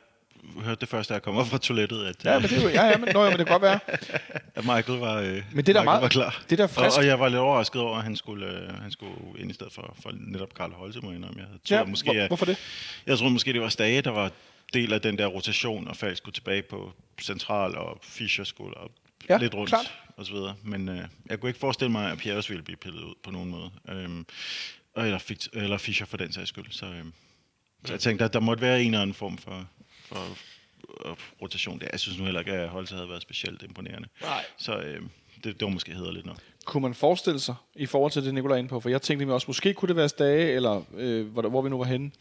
hørte det første, da jeg kommer fra toilettet, at, Ja, men det, jo- ja, ja, men, nå, ja, men det kan godt være. at Michael var, øh, Men det er da Michael meget- var klar. det er da frisk. Og, og jeg var lidt overrasket over, at han skulle, øh, han skulle ind i stedet for, for netop Karl Holte, må jeg indrømme. Jeg tror, Ja, måske, hvor, hvorfor det? Jeg tror måske, det var Stage, der var del af den der rotation, og Falk skulle tilbage på central, og Fischer skulle op Ja, lidt rundt, klart. og så videre. Men øh, jeg kunne ikke forestille mig, at Pierre også ville blive pillet ud på nogen måde. Øhm, og eller, eller Fischer for den sags skyld. Så, øhm, så jeg tænkte, at der måtte være en eller anden form for, for rotation der. Jeg synes nu heller ikke, at Holte havde været specielt imponerende. Nej. Så øh, det, det var måske hederligt nok. Kunne man forestille sig, i forhold til det, Nicolai er inde på, for jeg tænkte mig også, måske kunne det være Stage, eller øh, hvor, hvor vi nu var henne,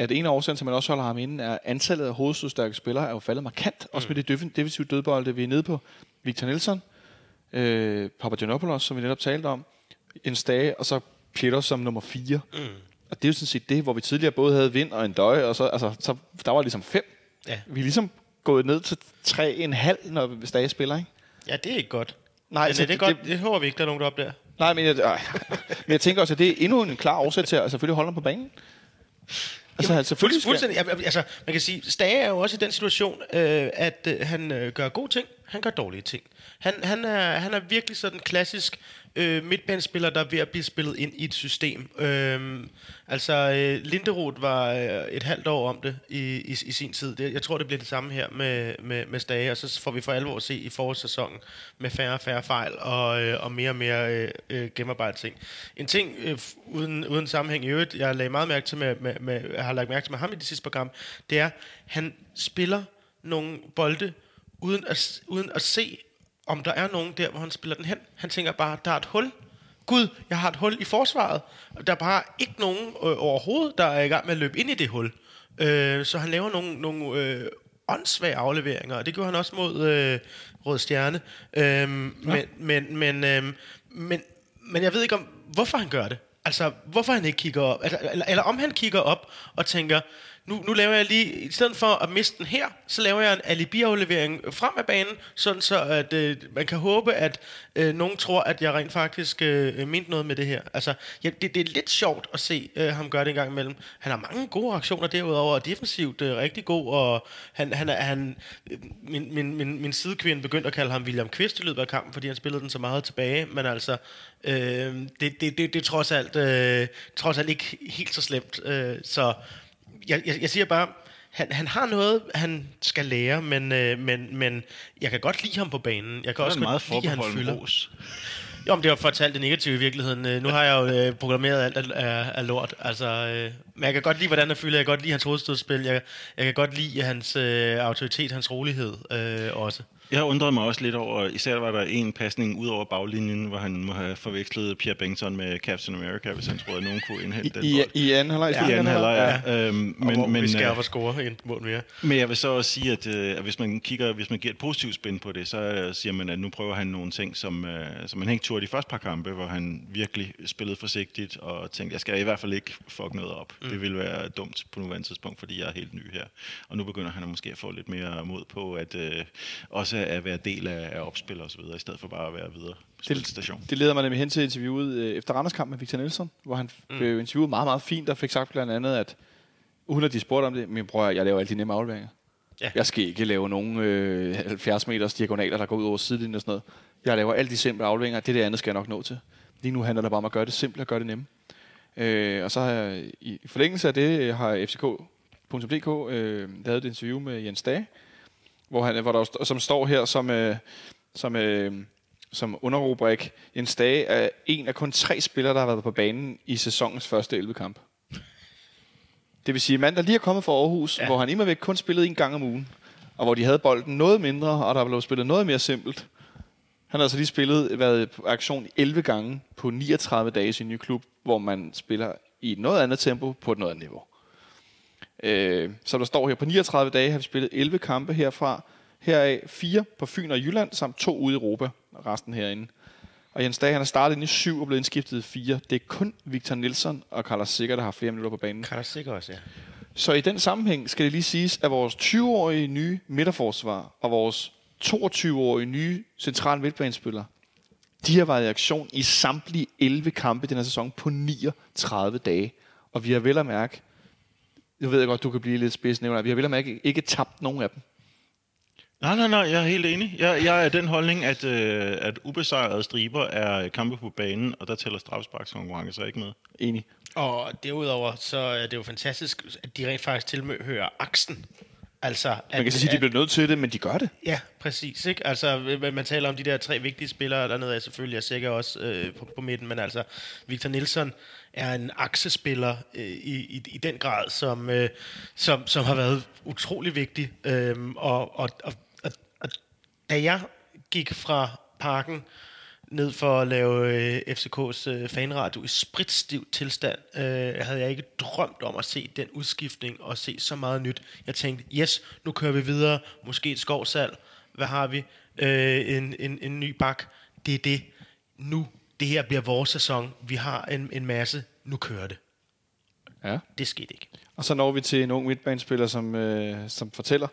at en af årsagen til, at man også holder ham inde, er, at antallet af hovedstødstærke spillere er jo faldet markant, også med det defen- defensive dødbolde, vi er nede på. Victor Nielsen, øh, Papagenopoulos, som vi netop talte om, en Stage, og så Pieters som nummer 4. Mm. Og det er jo sådan set det, hvor vi tidligere både havde vind og en døje, og så, altså, så der var ligesom fem. Ja. Vi er ligesom gået ned til 3,5, når Stage spiller, ikke? Ja, det er ikke godt. Nej, Men så det, det, er det- godt. Det, håber vi ikke, der er nogen, der op der. Nej, men jeg, ej, men jeg tænker også, at det er endnu en klar årsag til at selvfølgelig holde ham på banen. Altså, altså selvfølgelig Fuld, skal... fuldstændig. Ja, Altså, man kan sige, Stage er jo også i den situation, øh, at øh, han øh, gør gode ting, han gør dårlige ting. Han, han, er, han er virkelig sådan klassisk øh, midtbanespiller, der er ved at blive spillet ind i et system. Øh, altså, øh, Linderoth var øh, et halvt år om det i, i, i sin tid. Det, jeg tror, det bliver det samme her med, med, med Stage, og så får vi for alvor at se i forårssæsonen med færre og færre fejl og, øh, og mere og mere øh, øh, gennemarbejdet ting. En ting øh, uden, uden sammenhæng i øvrigt, jeg lagde meget mærke til med, med, med, jeg har lagt mærke til med ham i det sidste program, det er, han spiller nogle bolde uden at, uden at se, om der er nogen der, hvor han spiller den hen. Han tænker bare, der er et hul. Gud, jeg har et hul i forsvaret. Der er bare ikke nogen øh, overhovedet, der er i gang med at løbe ind i det hul. Øh, så han laver nogle, nogle øh, åndssvage afleveringer, og det gjorde han også mod øh, Rød Stjerne. Øh, men, men, men, øh, men, men jeg ved ikke om, hvorfor han gør det. Altså, hvorfor han ikke kigger op. Altså, eller, eller om han kigger op og tænker, nu, nu laver jeg lige, i stedet for at miste den her, så laver jeg en alibi-aflevering frem af banen, sådan så at øh, man kan håbe, at øh, nogen tror, at jeg rent faktisk øh, mente noget med det her. Altså, ja, det, det er lidt sjovt at se øh, ham gøre det en gang imellem. Han har mange gode aktioner derudover, og defensivt øh, rigtig god, og han, han, er, han øh, min, min, min, min sidekvinde begyndte at kalde ham William Kvist i løbet af kampen, fordi han spillede den så meget tilbage, men altså, øh, det, det, det, det er trods alt, øh, trods alt ikke helt så slemt. Øh, så jeg, jeg, jeg siger bare, han, han har noget, han skal lære, men, øh, men, men jeg kan godt lide ham på banen. Jeg kan også meget godt lide, at han fylder. ros. Jo, men det var fortalt det negative i virkeligheden. Øh, Nu har jeg jo øh, programmeret alt af, af, af lort. Altså, øh, men jeg kan godt lide, hvordan han fylder. Jeg kan godt lide hans hovedstødspil. Jeg, jeg kan godt lide hans øh, autoritet, hans rolighed øh, også. Jeg undrede mig også lidt over, især var der en pasning ud over baglinjen, hvor han må have forvekslet Pierre Bengtsson med Captain America, hvis han troede, at nogen kunne indhente den I, bold. I anden halvleg. I anden halvleg, ja. Øhm, Men, men, hvor men, vi skal øh, score en mål mere. men jeg vil så også sige, at, øh, at hvis man kigger, hvis man giver et positivt spin på det, så øh, siger man, at nu prøver han nogle ting, som, øh, som man ikke turde de første par kampe, hvor han virkelig spillede forsigtigt og tænkte, jeg skal i hvert fald ikke fuck noget op. Mm. Det ville være dumt på nuværende tidspunkt, fordi jeg er helt ny her. Og nu begynder han måske at få lidt mere mod på, at øh, også at være del af, af opspil og så videre, i stedet for bare at være videre station. Det leder mig nemlig hen til interviewet øh, efter Randers kamp med Victor Nielsen, hvor han mm. blev interviewet meget, meget fint, og fik sagt blandt andet, at uden at de spurgte om det, min bror, jeg laver alle de nemme afleveringer. Ja. Jeg skal ikke lave nogen øh, 70 meters diagonaler, der går ud over sidelinjen og sådan noget. Jeg laver alle de simple afleveringer. Det der andet skal jeg nok nå til. Lige nu handler det bare om at gøre det simple og gøre det nemme. Øh, og så har jeg, i i forlængelse af det øh, har fck.dk øh, lavet et interview med Jens Dage, hvor, han, hvor der, som står her som, øh, som, øh, som underrubrik. Jens Dage er en af kun tre spillere, der har været på banen i sæsonens første 11 kamp. Det vil sige, mand, der lige er kommet fra Aarhus. Ja. hvor han imod væk kun spillede en gang om ugen, og hvor de havde bolden noget mindre, og der blev spillet noget mere simpelt. Han har altså lige spillet, været på aktion 11 gange på 39 dage i sin nye klub, hvor man spiller i et noget andet tempo på et noget andet niveau. Øh, så der står her, på 39 dage har vi spillet 11 kampe herfra, heraf fire på Fyn og Jylland, samt to ude i Europa, og resten herinde. Og Jens Dage, han har startet ind i syv og blevet indskiftet i fire. Det er kun Victor Nielsen og Carlos Sikker, der har flere minutter på banen. Kan der sikkert også, ja. Så i den sammenhæng skal det lige siges, at vores 20-årige nye midterforsvar og vores 22-årige nye central midtbanespiller, de har været i aktion i samtlige 11 kampe den her sæson på 39 dage. Og vi har vel at mærke, nu ved jeg godt, du kan blive lidt spids nævner, vi har vel at mærke ikke tabt nogen af dem. Nej, nej, nej, jeg er helt enig. Jeg, jeg er af den holdning, at, øh, at ubesejrede striber er kampe på banen, og der tæller straffesparkskonkurrencer ikke med. Enig. Og derudover, så er det jo fantastisk, at de rent faktisk tilhører aksen Altså, Man kan sige, at de bliver nødt til det, men de gør det. Ja, præcis. Ikke? Altså, man taler om de der tre vigtige spillere dernede, er selvfølgelig er sikkert også øh, på, på midten, men altså, Victor Nielsen er en aksespiller øh, i, i, i den grad, som, øh, som, som har været utrolig vigtig. Øh, og, og, og, og, og da jeg gik fra parken ned for at lave øh, FCK's øh, fanradio i spritstiv tilstand, øh, havde jeg ikke drømt om at se den udskiftning og se så meget nyt. Jeg tænkte, yes, nu kører vi videre, måske et skovsal, hvad har vi? Øh, en, en, en ny bak. Det er det. Nu, det her bliver vores sæson. Vi har en, en masse. Nu kører det. Ja. Det skete ikke. Og så når vi til en ung midtbanespiller, som, øh, som fortæller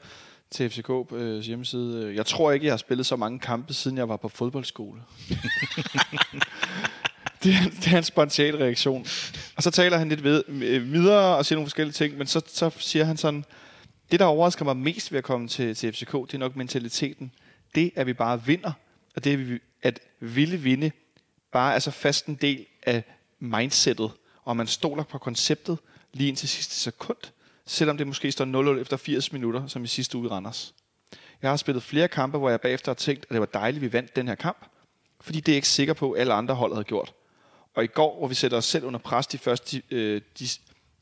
til FCK øh, hjemmeside, øh, jeg tror ikke, jeg har spillet så mange kampe, siden jeg var på fodboldskole. det, er, det er en spontan reaktion. Og så taler han lidt ved, øh, videre og siger nogle forskellige ting, men så, så siger han sådan, det der overrasker mig mest ved at komme til, til FCK, det er nok mentaliteten. Det, at vi bare vinder, og det, at, vi, at ville vinde, bare er så fast en del af mindsetet, og man stoler på konceptet lige indtil sidste sekund, selvom det måske står 0-0 efter 80 minutter, som i sidste uge i Randers. Jeg har spillet flere kampe, hvor jeg bagefter har tænkt, at det var dejligt, at vi vandt den her kamp, fordi det er jeg ikke sikker på, at alle andre hold havde gjort. Og i går, hvor vi sætter os selv under pres de, første, øh, de,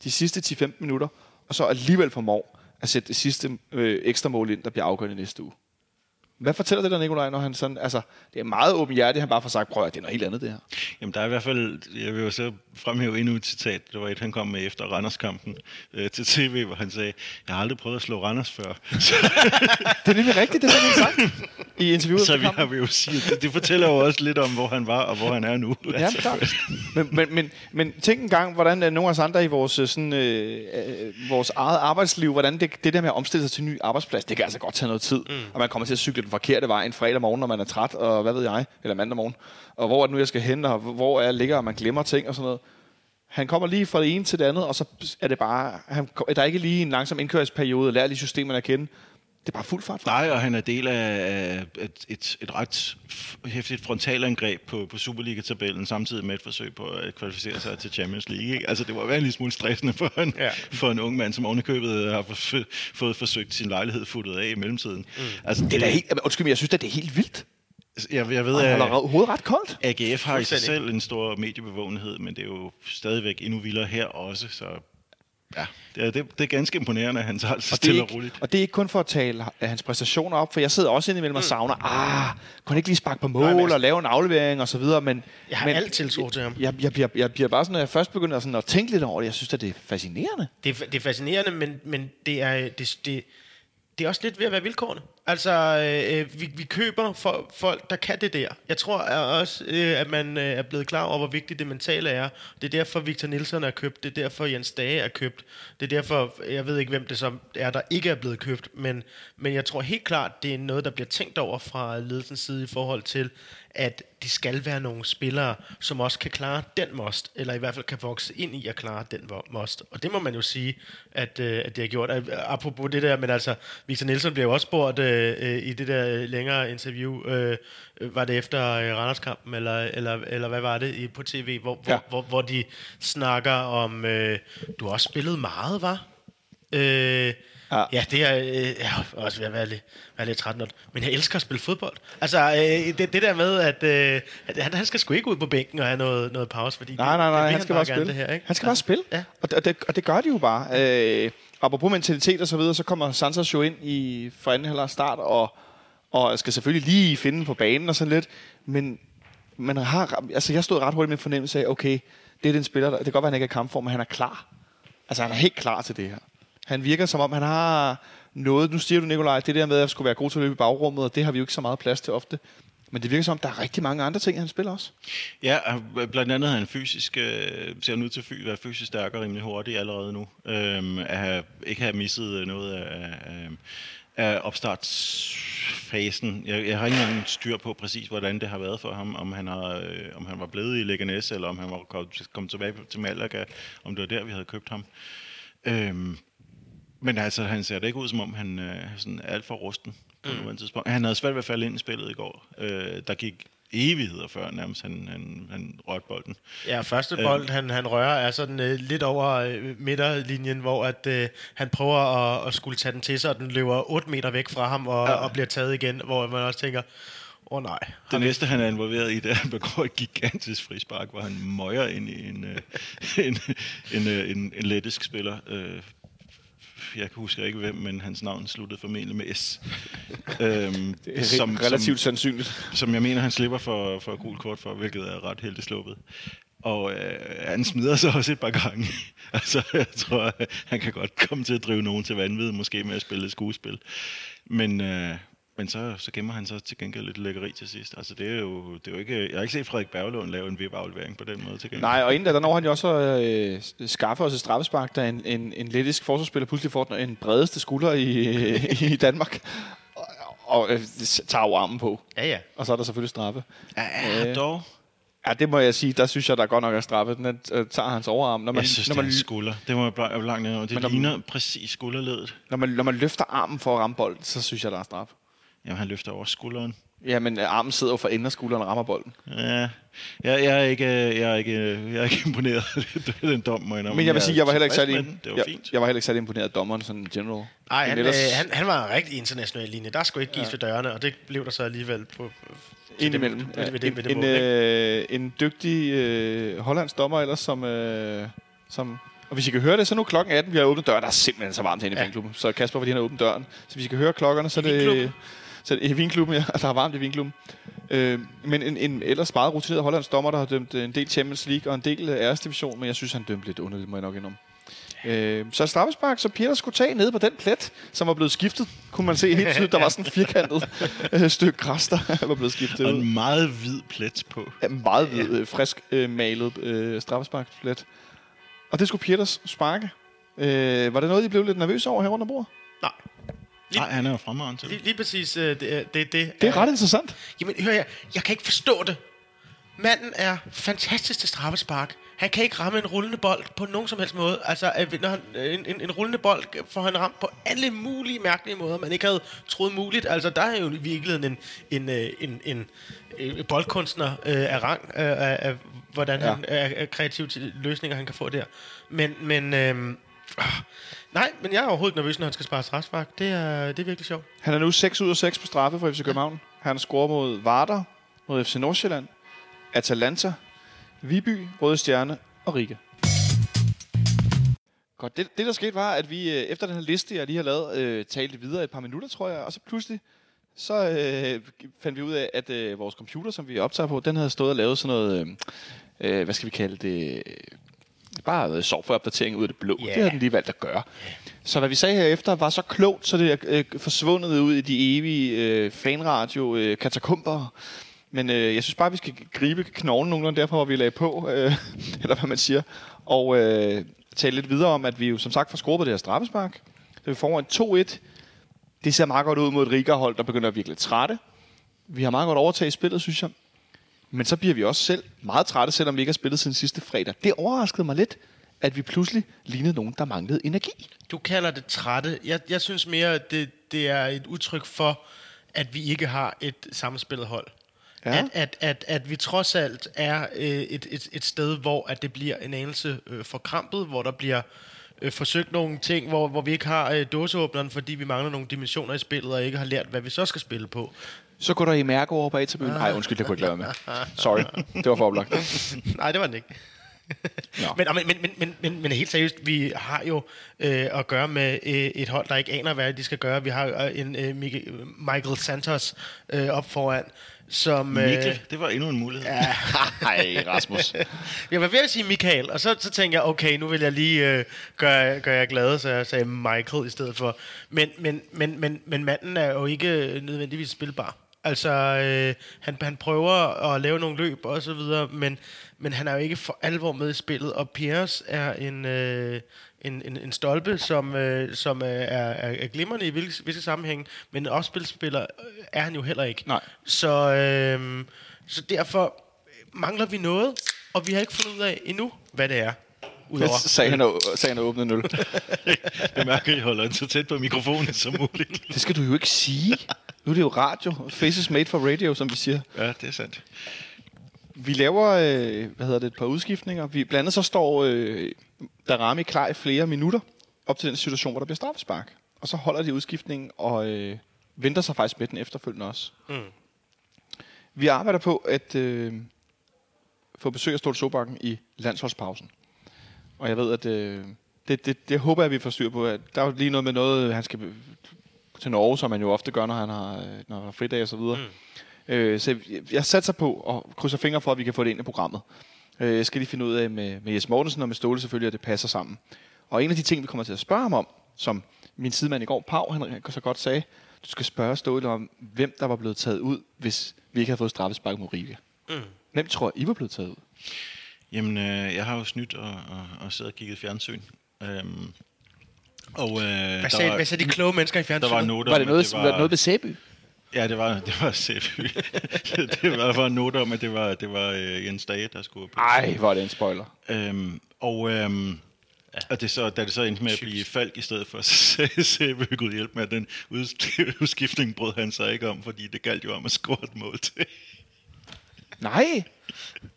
de sidste 10-15 minutter, og så alligevel formår at sætte det sidste øh, ekstra mål ind, der bliver afgørende næste uge. Hvad fortæller det der, Nikolaj, når han sådan, altså, det er meget åben hjerte, han bare får sagt, prøv at det er noget helt andet, det her. Jamen, der er i hvert fald, jeg vil jo så fremhæve endnu et citat, det var et, han kom med efter Randers-kampen øh, til tv, hvor han sagde, jeg har aldrig prøvet at slå Randers før. Det er nemlig rigtigt, det har han sagt i interviewet. så vi har vi jo sige, det, det fortæller jo også lidt om, hvor han var og hvor han er nu. Ja, klart. Men, men, men, men tænk en gang, hvordan øh, nogle af os andre i vores, øh, sådan, øh, øh, vores eget arbejdsliv, hvordan det, det der med at omstille sig til en ny arbejdsplads, det kan altså godt tage noget tid. Mm. Og man kommer til at cykle den forkerte vej en fredag morgen, når man er træt, og hvad ved jeg, eller mandag morgen. Og hvor er det nu, jeg skal hen, og hvor jeg ligger, og man glemmer ting og sådan noget. Han kommer lige fra det ene til det andet, og så er det bare... Han, der er ikke lige en langsom indkørsperiode, lærer lige systemerne at kende. Det er bare fuld fart. Nej, og han er del af et, et, et ret hæftigt frontalangreb på, på Superliga-tabellen, samtidig med et forsøg på at kvalificere sig til Champions League. Ikke? Altså, det var en lille smule stressende for en, ja. for en ung mand, som ovenikøbet har for, fået forsøgt sin lejlighed futtet af i mellemtiden. Mm. Altså, Det er da helt... Undskyld mig, jeg synes at det er helt vildt. jeg, jeg ved, at hovedet ret koldt. AGF har i sig selv en stor mediebevågenhed, men det er jo stadigvæk endnu vildere her også, så ja, det er, det, det er ganske imponerende, at han tager det så Og det, er stille og roligt. og det er ikke kun for at tale hans præstationer op, for jeg sidder også indimellem og savner, ah, kunne ikke lige sparke på mål Nej, men altså- og lave en aflevering og så videre, men... Jeg har men, alt tiltro til ham. Jeg, jeg, bliver, jeg bliver bare sådan, når jeg først begynder sådan at tænke lidt over det, jeg synes, at det er fascinerende. Det er, det er fascinerende, men, men det, er, det, det, det er også lidt ved at være vilkårene. Altså, øh, øh, vi, vi køber for folk, der kan det der. Jeg tror også, øh, at man øh, er blevet klar over, hvor vigtigt det mentale er. Det er derfor, Victor Nielsen er købt. Det er derfor, Jens Dage er købt. Det er derfor, jeg ved ikke, hvem det så er, der ikke er blevet købt. Men, men jeg tror helt klart, det er noget, der bliver tænkt over fra ledelsens side i forhold til, at de skal være nogle spillere, som også kan klare den most, eller i hvert fald kan vokse ind i at klare den most. Og det må man jo sige, at, øh, at det har gjort. Apropos det der, men altså, Victor Nielsen blev jo også spurgt øh, øh, i det der længere interview, øh, var det efter øh, Randerskampen, eller, eller, eller hvad var det på tv, hvor, hvor, Ja. hvor, hvor de snakker om, øh, du har også spillet meget, var? Øh, Ja. ja. ja, det er øh, jeg er også ved at være lidt, være lidt træt, men jeg elsker at spille fodbold. Altså, øh, det, det der med, at, øh, at han, han skal sgu ikke ud på bænken og have noget, noget pause, fordi Nej, det, nej, det nej, vil han skal bare spille. Det her, ikke? Han skal bare spille. Ja. Og, det, og, det, og det gør de jo bare. Øh, apropos mentalitet og så videre, så kommer Santos jo ind i for anden halvleg start, og, og skal selvfølgelig lige finde på banen og sådan lidt. Men man har, altså jeg stod ret hurtigt med en fornemmelse af, okay, det er den spiller, der, det kan godt være, han ikke er kampform, men han er klar. Altså han er helt klar til det her. Han virker som om, han har noget, nu siger du Nikolaj, det der med at skulle være god til at løbe i bagrummet, og det har vi jo ikke så meget plads til ofte. Men det virker som om, der er rigtig mange andre ting, han spiller også. Ja, blandt andet har han fysisk, øh, ser han ud til at fy- være fysisk stærkere og rimelig hurtigt allerede nu. Øhm, at have, ikke have misset øh, noget af, af, af opstartsfasen. Jeg, jeg har ikke engang styr på præcis, hvordan det har været for ham. Om han, har, øh, om han var blevet i Leganes, eller om han var kommet, kom tilbage til Malaga. Om det var der, vi havde købt ham. Øhm, men altså, han ser det ikke ud, som om han øh, er sådan alt for rusten på mm. nuværende tidspunkt. Han havde svært ved at falde ind i spillet i går. Øh, der gik evigheder før nærmest han, han, han rørte bolden. Ja, første bold, han, han rører, er sådan øh, lidt over øh, midterlinjen, hvor at, øh, han prøver at, at skulle tage den til sig, og den løber 8 meter væk fra ham og, ja. og bliver taget igen, hvor man også tænker, åh oh, nej. Det næste, han er involveret i, det er, at han begår et gigantisk frispark, hvor han møjer ind i en, øh, en, en, øh, en, en lettisk spiller. Øh, jeg kan huske ikke hvem, men hans navn sluttede formentlig med S. øhm, Det er som, relativt som, sandsynligt. Som jeg mener, han slipper for, for gul kort for, hvilket er ret heldigt sluppet. Og øh, han smider sig også et par gange. altså, jeg tror, han kan godt komme til at drive nogen til vanvid, måske med at spille et skuespil. Men, øh, men så, så gemmer han så til gengæld lidt lækkeri til sidst. Altså, det er jo, det er jo ikke... Jeg har ikke set Frederik Berglund lave en vip-aflevering på den måde til gengæld. Nej, og inden da, der når han jo også øh, skaffe os et straffespark, da en, en, en lettisk forsvarsspiller pludselig får den, en bredeste skulder i, i Danmark. Og, og øh, tager jo armen på. Ja, ja. Og så er der selvfølgelig straffe. Ja, Øh, dog. Ja, det må jeg sige. Der synes jeg, der godt nok er straffe. Den øh, tager hans overarm. Når man, Jeg synes, når det er man, skulder. Det må jeg bl- langt ned over. Det når- ligner præcis skulderledet. når, man, når man løfter armen for at ramme bolden, så synes jeg, der er straf. Jamen, han løfter over skulderen. Ja, men øh, armen sidder jo for enden af skulderen og rammer bolden. Ja, jeg, jeg, er ikke, jeg, er ikke, jeg er ikke imponeret af den dom, må jeg. Men jeg vil sige, jeg var heller ikke særlig. Det var jeg, fint. jeg var heller ikke særlig imponeret af dommeren sådan in general. Ej, Men han, ellers- øh, han, han var en rigtig international linje. Der skulle ikke gives ja. ved dørene, og det blev der så alligevel på... Indimellem. det- Ja, ved det- ved det en, en, øh, dygtig øh, hollandsk dommer ellers, som, øh, som... Og hvis I kan høre det, så er nu klokken 18, vi har åbnet døren. Der er simpelthen så varmt herinde i Ja. Så Kasper, fordi han har åbnet døren. Så hvis I kan høre klokkerne, så er det... vinklubben? Så i vinklubben, ja. Der er varmt i vinklubben. Øh, men en, en ellers meget rutineret hollandsk dommer, der har dømt en del Champions League og en del øh, æresdivision, men jeg synes, han dømte lidt underligt, må jeg nok indrømme. Øh, så straffespark, så Peter skulle tage nede på den plet, som var blevet skiftet. Kunne man se helt tydeligt, der var sådan et firkantet øh, stykke græs, der var blevet skiftet Og en meget hvid plet på. Ja, meget hvid, øh, frisk øh, malet øh, straffesparksplet. Og det skulle Peters sparke. Øh, var det noget, I blev lidt nervøse over her under bordet? Nej. Lige- Nej, han er jo fremragende til Lige, det. lige præcis øh, det, er- det, det, Det er ret interessant. Jamen, hør jeg, jeg kan ikke forstå det. Manden er fantastisk til straffespark. Han kan ikke ramme en rullende bold på nogen som helst måde. Altså, øh, når han, øh, en, en, en rullende bold får han ramt på alle mulige mærkelige måder, man ikke havde troet muligt. Altså, der er jo i virkeligheden en, en, øh, en, en, en boldkunstner øh, af rang, øh, af, af hvordan Ja. han er, er kreativ til løsninger, han kan få der. Men, men øh, nej, men jeg er overhovedet ikke nervøs, når han skal spare straffespark. Det er, det er virkelig sjovt. Han er nu 6 ud af 6 på straffe for FC København. Han scorer mod Varder, mod FC Nordsjælland, Atalanta, Viby, Røde Stjerne og Riga. Godt, det, det der skete var, at vi øh, efter den her liste, jeg lige har lavet, øh, talte videre et par minutter, tror jeg, og så pludselig så øh, fandt vi ud af, at øh, vores computer, som vi optager på, den havde stået og lavet sådan noget, øh, øh, hvad skal vi kalde det, bare softwareopdatering ud af det blå. Ja. Det har den lige valgt at gøre. Så hvad vi sagde herefter var så klogt, så det er øh, forsvundet ud i de evige øh, fanradio øh. Men øh, jeg synes bare, vi skal gribe knoglen nogenlunde derfor, hvor vi lagde på, øh, eller hvad man siger, og øh, tale lidt videre om, at vi jo som sagt får på det her straffespark. Så vi får en 2-1. Det ser meget godt ud mod et Riga-hold, der begynder at virkelig trætte. Vi har meget godt overtaget spillet, synes jeg. Men så bliver vi også selv meget trætte, selvom vi ikke har spillet siden sidste fredag. Det overraskede mig lidt, at vi pludselig lignede nogen, der manglede energi. Du kalder det trætte. Jeg, jeg synes mere, at det, det er et udtryk for, at vi ikke har et sammenspillet hold. Ja. At, at, at, at vi trods alt er øh, et, et, et sted, hvor at det bliver en anelse øh, forkrampet, hvor der bliver øh, forsøgt nogle ting, hvor, hvor vi ikke har øh, dåseåbneren, fordi vi mangler nogle dimensioner i spillet, og ikke har lært, hvad vi så skal spille på. Så går der i mærke over på A-tribunen. Nej, undskyld, det kunne jeg ikke lade med. Sorry, det var for oplagt. Nej, det var den ikke. Men, men, men, men, men, men, helt seriøst, vi har jo øh, at gøre med øh, et hold, der ikke aner, hvad de skal gøre. Vi har øh, en øh, Michael Santos øh, op foran, som... Mikkel, det var endnu en mulighed. Ja. Nej, Rasmus. Jeg var ved at sige Michael, og så, så tænkte jeg, okay, nu vil jeg lige øh, gøre, gøre jer glade, så jeg sagde Michael i stedet for. Men, men, men, men, men manden er jo ikke nødvendigvis spilbar. Altså, øh, han, han prøver at lave nogle løb og så videre, men, men han er jo ikke for alvor med i spillet, og Piers er en, øh, en, en, en stolpe, som, øh, som er, er, er glimrende i visse, visse sammenhæng, men også spilspiller øh, er han jo heller ikke. Nej. Så, øh, så derfor mangler vi noget, og vi har ikke fundet ud af endnu, hvad det er. Udover. Sagde han, sagde han åbnede 0. Jeg mærker, at I holder den så tæt på mikrofonen som muligt. Det skal du jo ikke sige. Nu er det jo radio. Faces made for radio, som vi siger. Ja, det er sandt. Vi laver, øh, hvad hedder det, et par udskiftninger. Vi, blandt andet så står øh, Darami klar i flere minutter op til den situation, hvor der bliver straffespark. Og så holder de udskiftningen og øh, venter sig faktisk med den efterfølgende også. Mm. Vi arbejder på at øh, få besøg af Stolte Sobakken i landsholdspausen. Og jeg ved, at øh, det, det, det håber jeg, vi får styr på. At der er jo lige noget med noget, han skal til Norge, som man jo ofte gør, når han har, øh, når han har fridag og så videre. Mm. Øh, så jeg, jeg satser på og krydser fingre for, at vi kan få det ind i programmet. Øh, jeg skal lige finde ud af med, med Jes Mortensen og med Ståle selvfølgelig, at det passer sammen. Og en af de ting, vi kommer til at spørge ham om, som min sidemand i går, Pau, han så godt sagde, du skal spørge Ståle om, hvem der var blevet taget ud, hvis vi ikke havde fået straffespark mod Riga. Mm. Hvem tror I var blevet taget ud? Jamen, øh, jeg har jo snydt og, og, og siddet og kigget fjernsyn. Øhm, og, øh, Hvad der sagde, var, hvad sagde de kloge mennesker i der fjernsynet? var noter Var det noget, det var... noget ved Sæby? Ja, det var, det var Sæby. det var, der var noter om, at det var, det var øh, Jens Dage, der skulle på. Ej, hvor er det en spoiler. Øhm, og øhm, ja. og det så, da det så endte med at blive Falk i stedet for, så Sæby Gud hjælp med, at den ud- udskiftning brød han sig ikke om, fordi det galt jo om at score et mål til. Nej,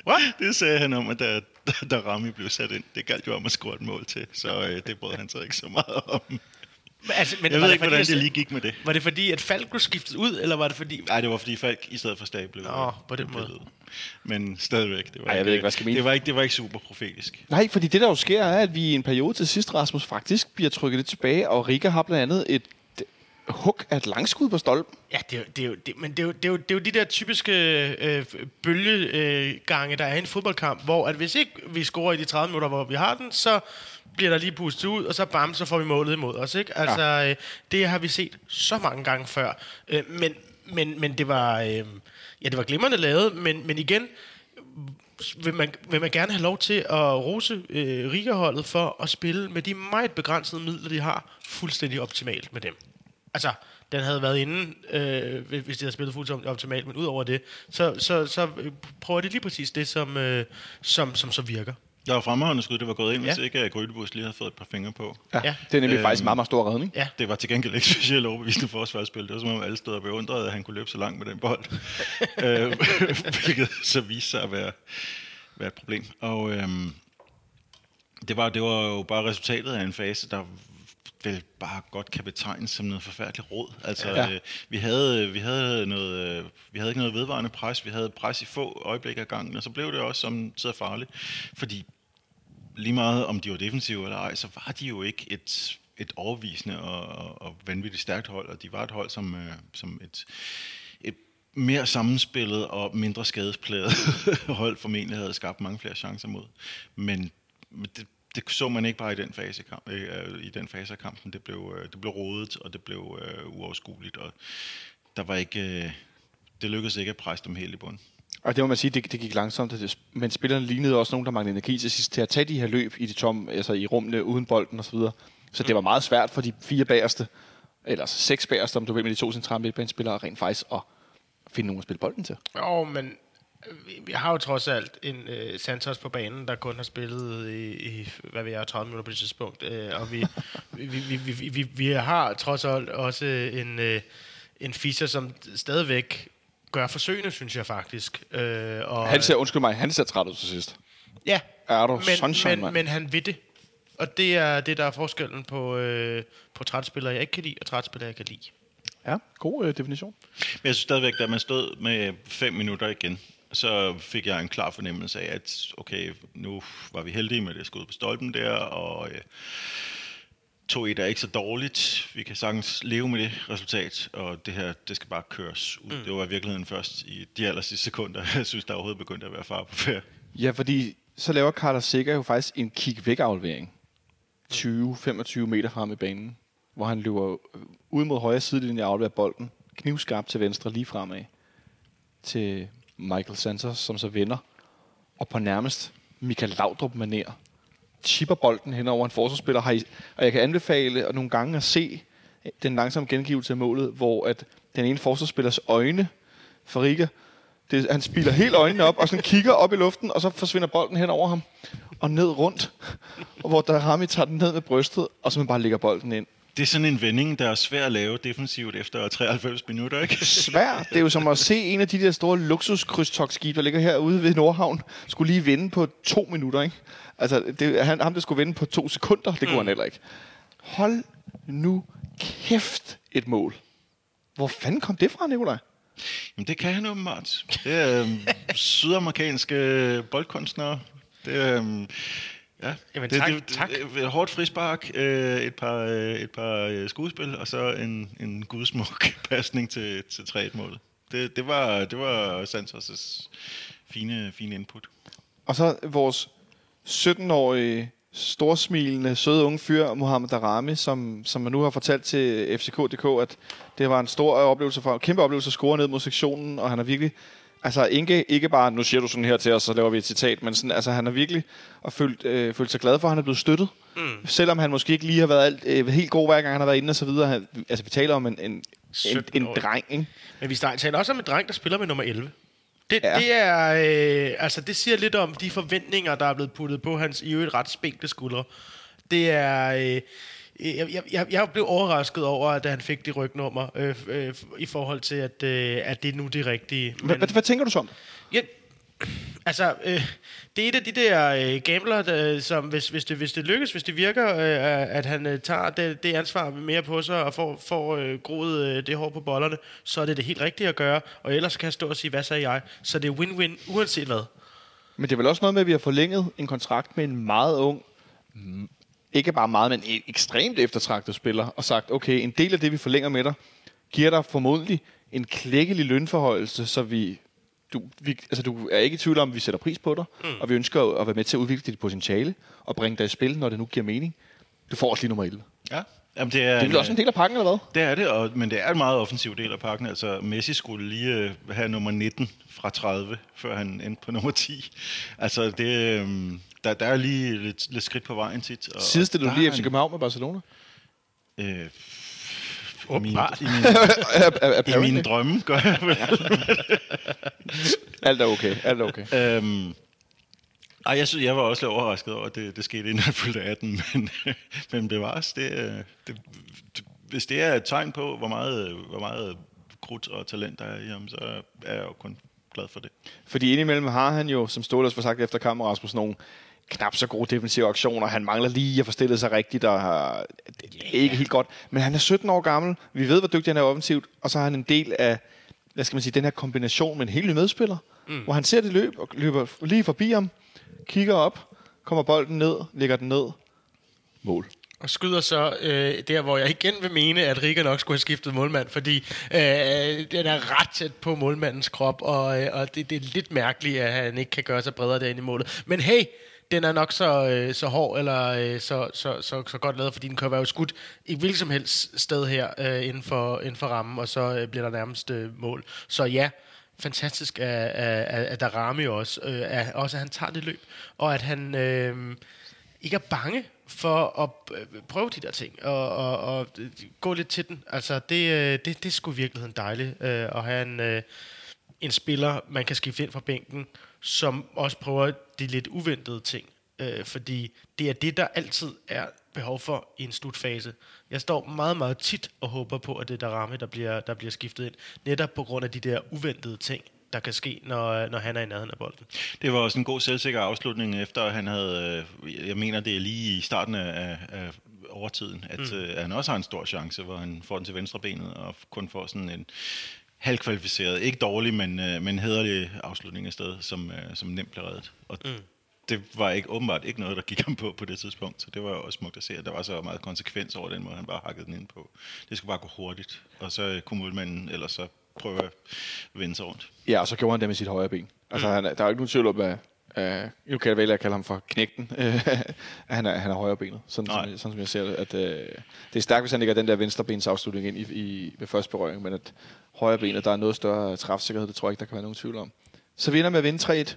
What? Det sagde han om, at da, da, da Rami blev sat ind, det galt jo om at score et mål til, så øh, det brød han sig ikke så meget om. Men, altså, men Jeg var ved det ikke, fordi, hvordan at- det lige gik med det. Var det fordi, at Falk blev skiftet ud, eller var det fordi... Nej, det var fordi Falk i stedet for Stage blev Nå, på den måde. pillet. Men stadigvæk, det var, Ej, jeg ved ikke, hvad skal mene. det var ikke, det var ikke super profetisk. Nej, fordi det der jo sker, er, at vi i en periode til sidst, Rasmus, faktisk bliver trykket lidt tilbage, og Riga har blandt andet et hug af et langskud på stolpen. Ja, det er, det er jo, det, men det er, jo, det, er jo, det er jo de der typiske øh, bølgegange, øh, gange, der er i en fodboldkamp, hvor at hvis ikke vi scorer i de 30 minutter, hvor vi har den, så bliver der lige pustet ud, og så bam, så får vi målet imod os. Ikke? Altså, ja. øh, det har vi set så mange gange før. Øh, men, men, men det var, øh, ja, det var glimrende lavet, men, men igen, vil man, vil man gerne have lov til at rose øh, Riga-holdet for at spille med de meget begrænsede midler, de har, fuldstændig optimalt med dem. Altså, den havde været inde, øh, hvis hvis de havde spillet fuldstændig optimalt, men udover det, så, så, så øh, prøver de lige præcis det, som, øh, som, som så virker. Jeg var fremragende skud, det var gået ind, hvis Ja. ikke at Grydebus lige havde fået et par fingre på. Ja, Ja. det er nemlig Øhm, faktisk en meget, meget stor redning. Ja. Det var til gengæld ikke specielt overbevisende forsvarsspil. Det var som om alle stod og beundrede, at han kunne løbe så langt med den bold. øh, hvilket så viste sig at være, være et problem. Og øhm, det, var, det var jo bare resultatet af en fase, der vel bare godt kan betegnes som noget forfærdeligt råd. Altså, Ja. øh, vi, havde, vi, havde noget, øh, vi havde ikke noget vedvarende pres. Vi havde pres i få øjeblikke ad gangen, og så blev det også som så farligt. Fordi lige meget om de var defensive eller ej, så var de jo ikke et, et overvisende og, og, og vanvittigt stærkt hold, og de var et hold som, øh, som et, et mere sammenspillet og mindre skadespladet hold formentlig havde skabt mange flere chancer mod. Men men det, det så man ikke bare i den fase, af kamp, øh, i den fase af kampen. Det blev, øh, det blev rodet, og det blev øh, uoverskueligt, og der var ikke, øh, det lykkedes ikke at presse dem helt i bund. Og det må man sige, det, det gik langsomt. Det, men spillerne lignede også nogen, der manglede energi til sidst til at tage de her løb i de tomme, altså i rummene uden bolden osv. Så, så det var meget svært for de fire bagerste, eller seks bagerste, om du vil, med de to centrale midtbanespillere, rent faktisk at finde nogen at spille bolden til. Jo, men øh, vi, har jo trods alt en øh, Santos på banen, der kun har spillet i, i hvad ved jeg, 30 minutter på det tidspunkt. Øh, og vi, vi, vi, vi, vi, vi, har trods alt også en, øh, en Fischer, som stadigvæk gør forsøgende, synes jeg faktisk. Øh, og, Han ser, undskyld mig, han ser træt ud til sidst. ja, Er du men, sunshine, men, men han vil det. Og det er det, der er forskellen på, øh, på trætspillere, jeg ikke kan lide, og trætspillere, jeg kan lide. Ja, god øh, definition. Men jeg synes stadigvæk, da man stod med fem minutter igen, så fik jeg en klar fornemmelse af, at okay, nu var vi heldige med det skud på stolpen der, og øh, 2-1 er ikke så dårligt. Vi kan sagtens leve med det resultat, og det her, det skal bare køres ud. Mm. Det var i virkeligheden først i de aller sidste sekunder, jeg synes, der overhovedet begyndte at være far på færd. Ja, fordi så laver Carter Sikker jo faktisk en kick væk aflevering. 20-25 meter frem i banen, hvor han løber øh, ud mod højre sidelinje og afleverer bolden knivskarpt til venstre lige fremad til Michael Santos, som så vinder, og på nærmest Michael Laudrup manér chipper bolden hen over en forsvarsspiller. Har I, og jeg kan anbefale at nogle gange at se øh, den langsomme gengivelse af målet, hvor at den ene forsvarsspillers øjne for det, han spiller helt øjnene op, og sådan kigger op i luften, og så forsvinder bolden hen over ham, og ned rundt, og hvor Darami tager den ned med brystet, og så man bare lægger bolden ind. Det er sådan en vending, der er svær at lave defensivt efter 93 minutter, ikke? Svær. Det er jo som at se en af de der store luksuskrydstogtskib, der ligger herude ved Nordhavn, skulle lige vinde på to minutter, ikke? Altså, det, han, ham, der skulle vinde på to sekunder, det kunne mm. han heller ikke. Hold nu kæft et mål. Hvor fanden kom det fra, Nikolaj? Jamen, det kan han åbenbart. Det er øhm, sydamerikanske boldkunstnere. Det er, øhm, ja. Jamen, det, tak, det, tak. Det, hårdt frispark, øh, et par, øh, et par øh, skuespil, og så en, en gudsmuk pasning til, til 3-1-målet. Det, det var, det var Santos' fine, fine input. Og så vores 17-årige, storsmilende, søde unge fyr, Mohamed Darami, som, som man nu har fortalt til FCK.dk, at det var en stor oplevelse for, kæmpe oplevelse at score ned mod sektionen, og han har virkelig, altså ikke, ikke bare, nu siger du sådan her til os, så laver vi et citat, men sådan, altså han har virkelig og følt, øh, følt sig glad for, at han er blevet støttet. Mm. Selvom han måske ikke lige har været alt, øh, helt god, hver gang han har været inde og så videre. Han, altså vi taler om en, en, en, en 17 år. dreng, ikke? Men vi taler også om en dreng, der spiller med nummer 11. Det, Ja. det, er, øh, altså, det siger lidt om de forventninger, der er blevet puttet på hans i øvrigt ret spinkle skuldre. Det er... Øh, jeg, jeg, jeg, jeg blev overrasket over, at han fik det rygnummer, øh, øh, i forhold til, at, øh, at det er nu det rigtige. Hvad, hvad, hvad tænker du så om? Ja, altså, øh, det er et af de der øh, gambler, der, som hvis, hvis, det, hvis det lykkes, hvis det virker, øh, at han øh, tager det, det ansvar mere på sig og får, får øh, groet øh, det hår på bollerne, så er det det helt rigtige at gøre. Og ellers kan jeg stå og sige, hvad sagde jeg? Så det er win-win, uanset hvad. Men det er vel også noget med, at vi har forlænget en kontrakt med en meget ung, ikke bare meget, men en ekstremt eftertragtet spiller, og sagt, okay, en del af det, vi forlænger med dig, giver dig formodentlig en klækkelig lønforhøjelse, så vi, du, vi, altså du er ikke i tvivl om, at vi sætter pris på dig, mm. og vi ønsker at være med til at udvikle dit potentiale, og bringe dig i spil, når det nu giver mening. Du får også lige nummer 11. Ja. Jamen, det er, Det er også en del af pakken, eller hvad? Det er det, og, men det er en meget offensiv del af pakken. Altså, Messi skulle lige øh, have nummer 19 fra 30, før han endte på nummer 10. Altså, det, øh, der, der er lige lidt, lidt skridt på vejen tit. Og, Sidestiller og du lige FC København med Barcelona? øh, i, min, Åbenbart. i, min, I mine drømme gør jeg vel. Alt er okay, alt er okay. Øhm, ej, jeg, synes, jeg var også lidt overrasket over, at det, det skete inden han fyldte 18, men, men bevares, det, øh, det, det, hvis det er et tegn på, hvor meget, hvor meget krudt og talent der er i ham, så er jeg jo kun glad for det. Fordi indimellem har han jo, som Stålers var sagt efter kampen, Rasmus, nogle knap så gode defensive aktioner. Han mangler lige at få stillet sig rigtigt, og har, det er ikke helt godt. Men han er 17 år gammel. Vi ved, hvor dygtig han er offensivt. Og så er han en del af, hvad skal man sige, den her kombination med en helt ny medspiller. Mm. Hvor han ser det løb, og løber lige forbi ham, kigger op, kommer bolden ned, ligger den ned. Mål. Og skyder så øh, der, hvor jeg igen vil mene, at Riga nok skulle have skiftet målmand, fordi øh, den er ret tæt på målmandens krop, og, øh, og det, det er lidt mærkeligt, at han ikke kan gøre sig bredere derinde i målet. Men hey, den er nok så, øh, så hård, eller øh, så, så, så, så godt lavet, fordi den kan være jo skudt i hvilket som helst sted her øh, inden, for, inden for rammen, og så øh, bliver der nærmest øh, mål. Så ja, fantastisk af, af, af, Darami også, øh, at, også at han tager det løb, og at han øh, ikke er bange for at øh, prøve de der ting, og, og, og gå lidt til den. Altså, det, øh, det, det er sgu i virkeligheden dejligt øh, at have en, øh, en spiller, man kan skifte ind fra bænken, som også prøver de lidt uventede ting. Øh, fordi det er det, der altid er behov for i en slutfase. Jeg står meget, meget tit og håber på, at det er Darame, der bliver, der bliver skiftet ind. Netop på grund af de der uventede ting, der kan ske, når, når han er i nærheden af bolden. Det var også en god selvsikker afslutning, efter at han havde, øh, jeg mener det er lige i starten af, af overtiden, at mm. øh, han også har en stor chance, hvor han får den til venstre benet og kun får sådan en halvkvalificeret, ikke dårlig, men, øh, men hederlig afslutning af sted, som, som nemt blev reddet. Og mm. Det var ikke åbenbart ikke noget, der gik ham på på det tidspunkt, så det var jo også smukt at se, at der var så meget konsekvens over den måde, han bare hakkede den ind på. Det skulle bare gå hurtigt, og så øh, kunne målmanden ellers så prøve at vende sig rundt. Ja, og så gjorde han det med sit højre ben. Altså, mm. han, er- der er jo ikke nogen tvivl om, at Uh, nu kan jeg vælge at kalde ham for knægten. Øh, han, er, han er højre benet, sådan, Nej. som, sådan som jeg ser det. At, uh, det er stærkt, hvis han lægger den der venstre bens afslutning ind i, i, ved første berøring, men at højre benet, der er noget større træfsikkerhed, det tror jeg ikke, der kan være nogen tvivl om. Så vi ender med at vinde 3-1.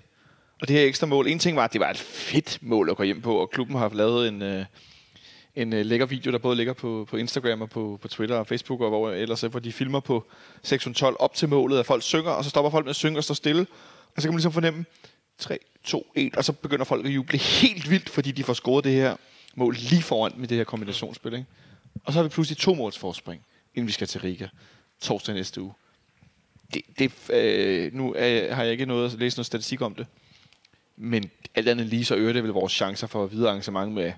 Og det her ekstra mål, en ting var, at det var et fedt mål at gå hjem på, og klubben har lavet en, øh, en øh, lækker video, der både ligger på, på Instagram og på, på Twitter og Facebook, og hvor ellers, øh, hvor de filmer på 612 op til målet, at folk synger, og så stopper folk med at synge og står stille, og så kan man ligesom fornemme, 3, 2, 1, og så begynder folk at juble helt vildt, fordi de får scoret det her mål lige foran med det her kombinationsspil. Ikke? Og så har vi pludselig to måls forspring, inden vi skal til Riga torsdag næste uge. Det, det, øh, nu øh, har jeg ikke noget at læse noget statistik om det. Men alt andet lige, så øger det vel vores chancer for at videre arrangement med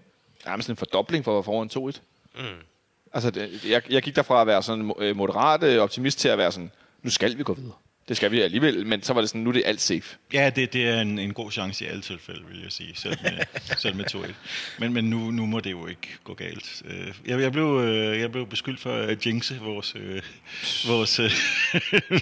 nærmest en fordobling for at foran 2-1. Mm. Altså, det, jeg, jeg gik derfra at være sådan øh, moderat øh, optimist til at være sådan, nu skal vi gå videre. Det skal vi alligevel, men så var det sådan, nu er det alt safe. Ja, det, det er en, en god chance i alle tilfælde, vil jeg sige, selv med, selv med 2-1. Men, men nu, nu må det jo ikke gå galt. Øh, Jeg, jeg, blev, øh, jeg blev beskyldt for at jinxe vores, øh, vores øh,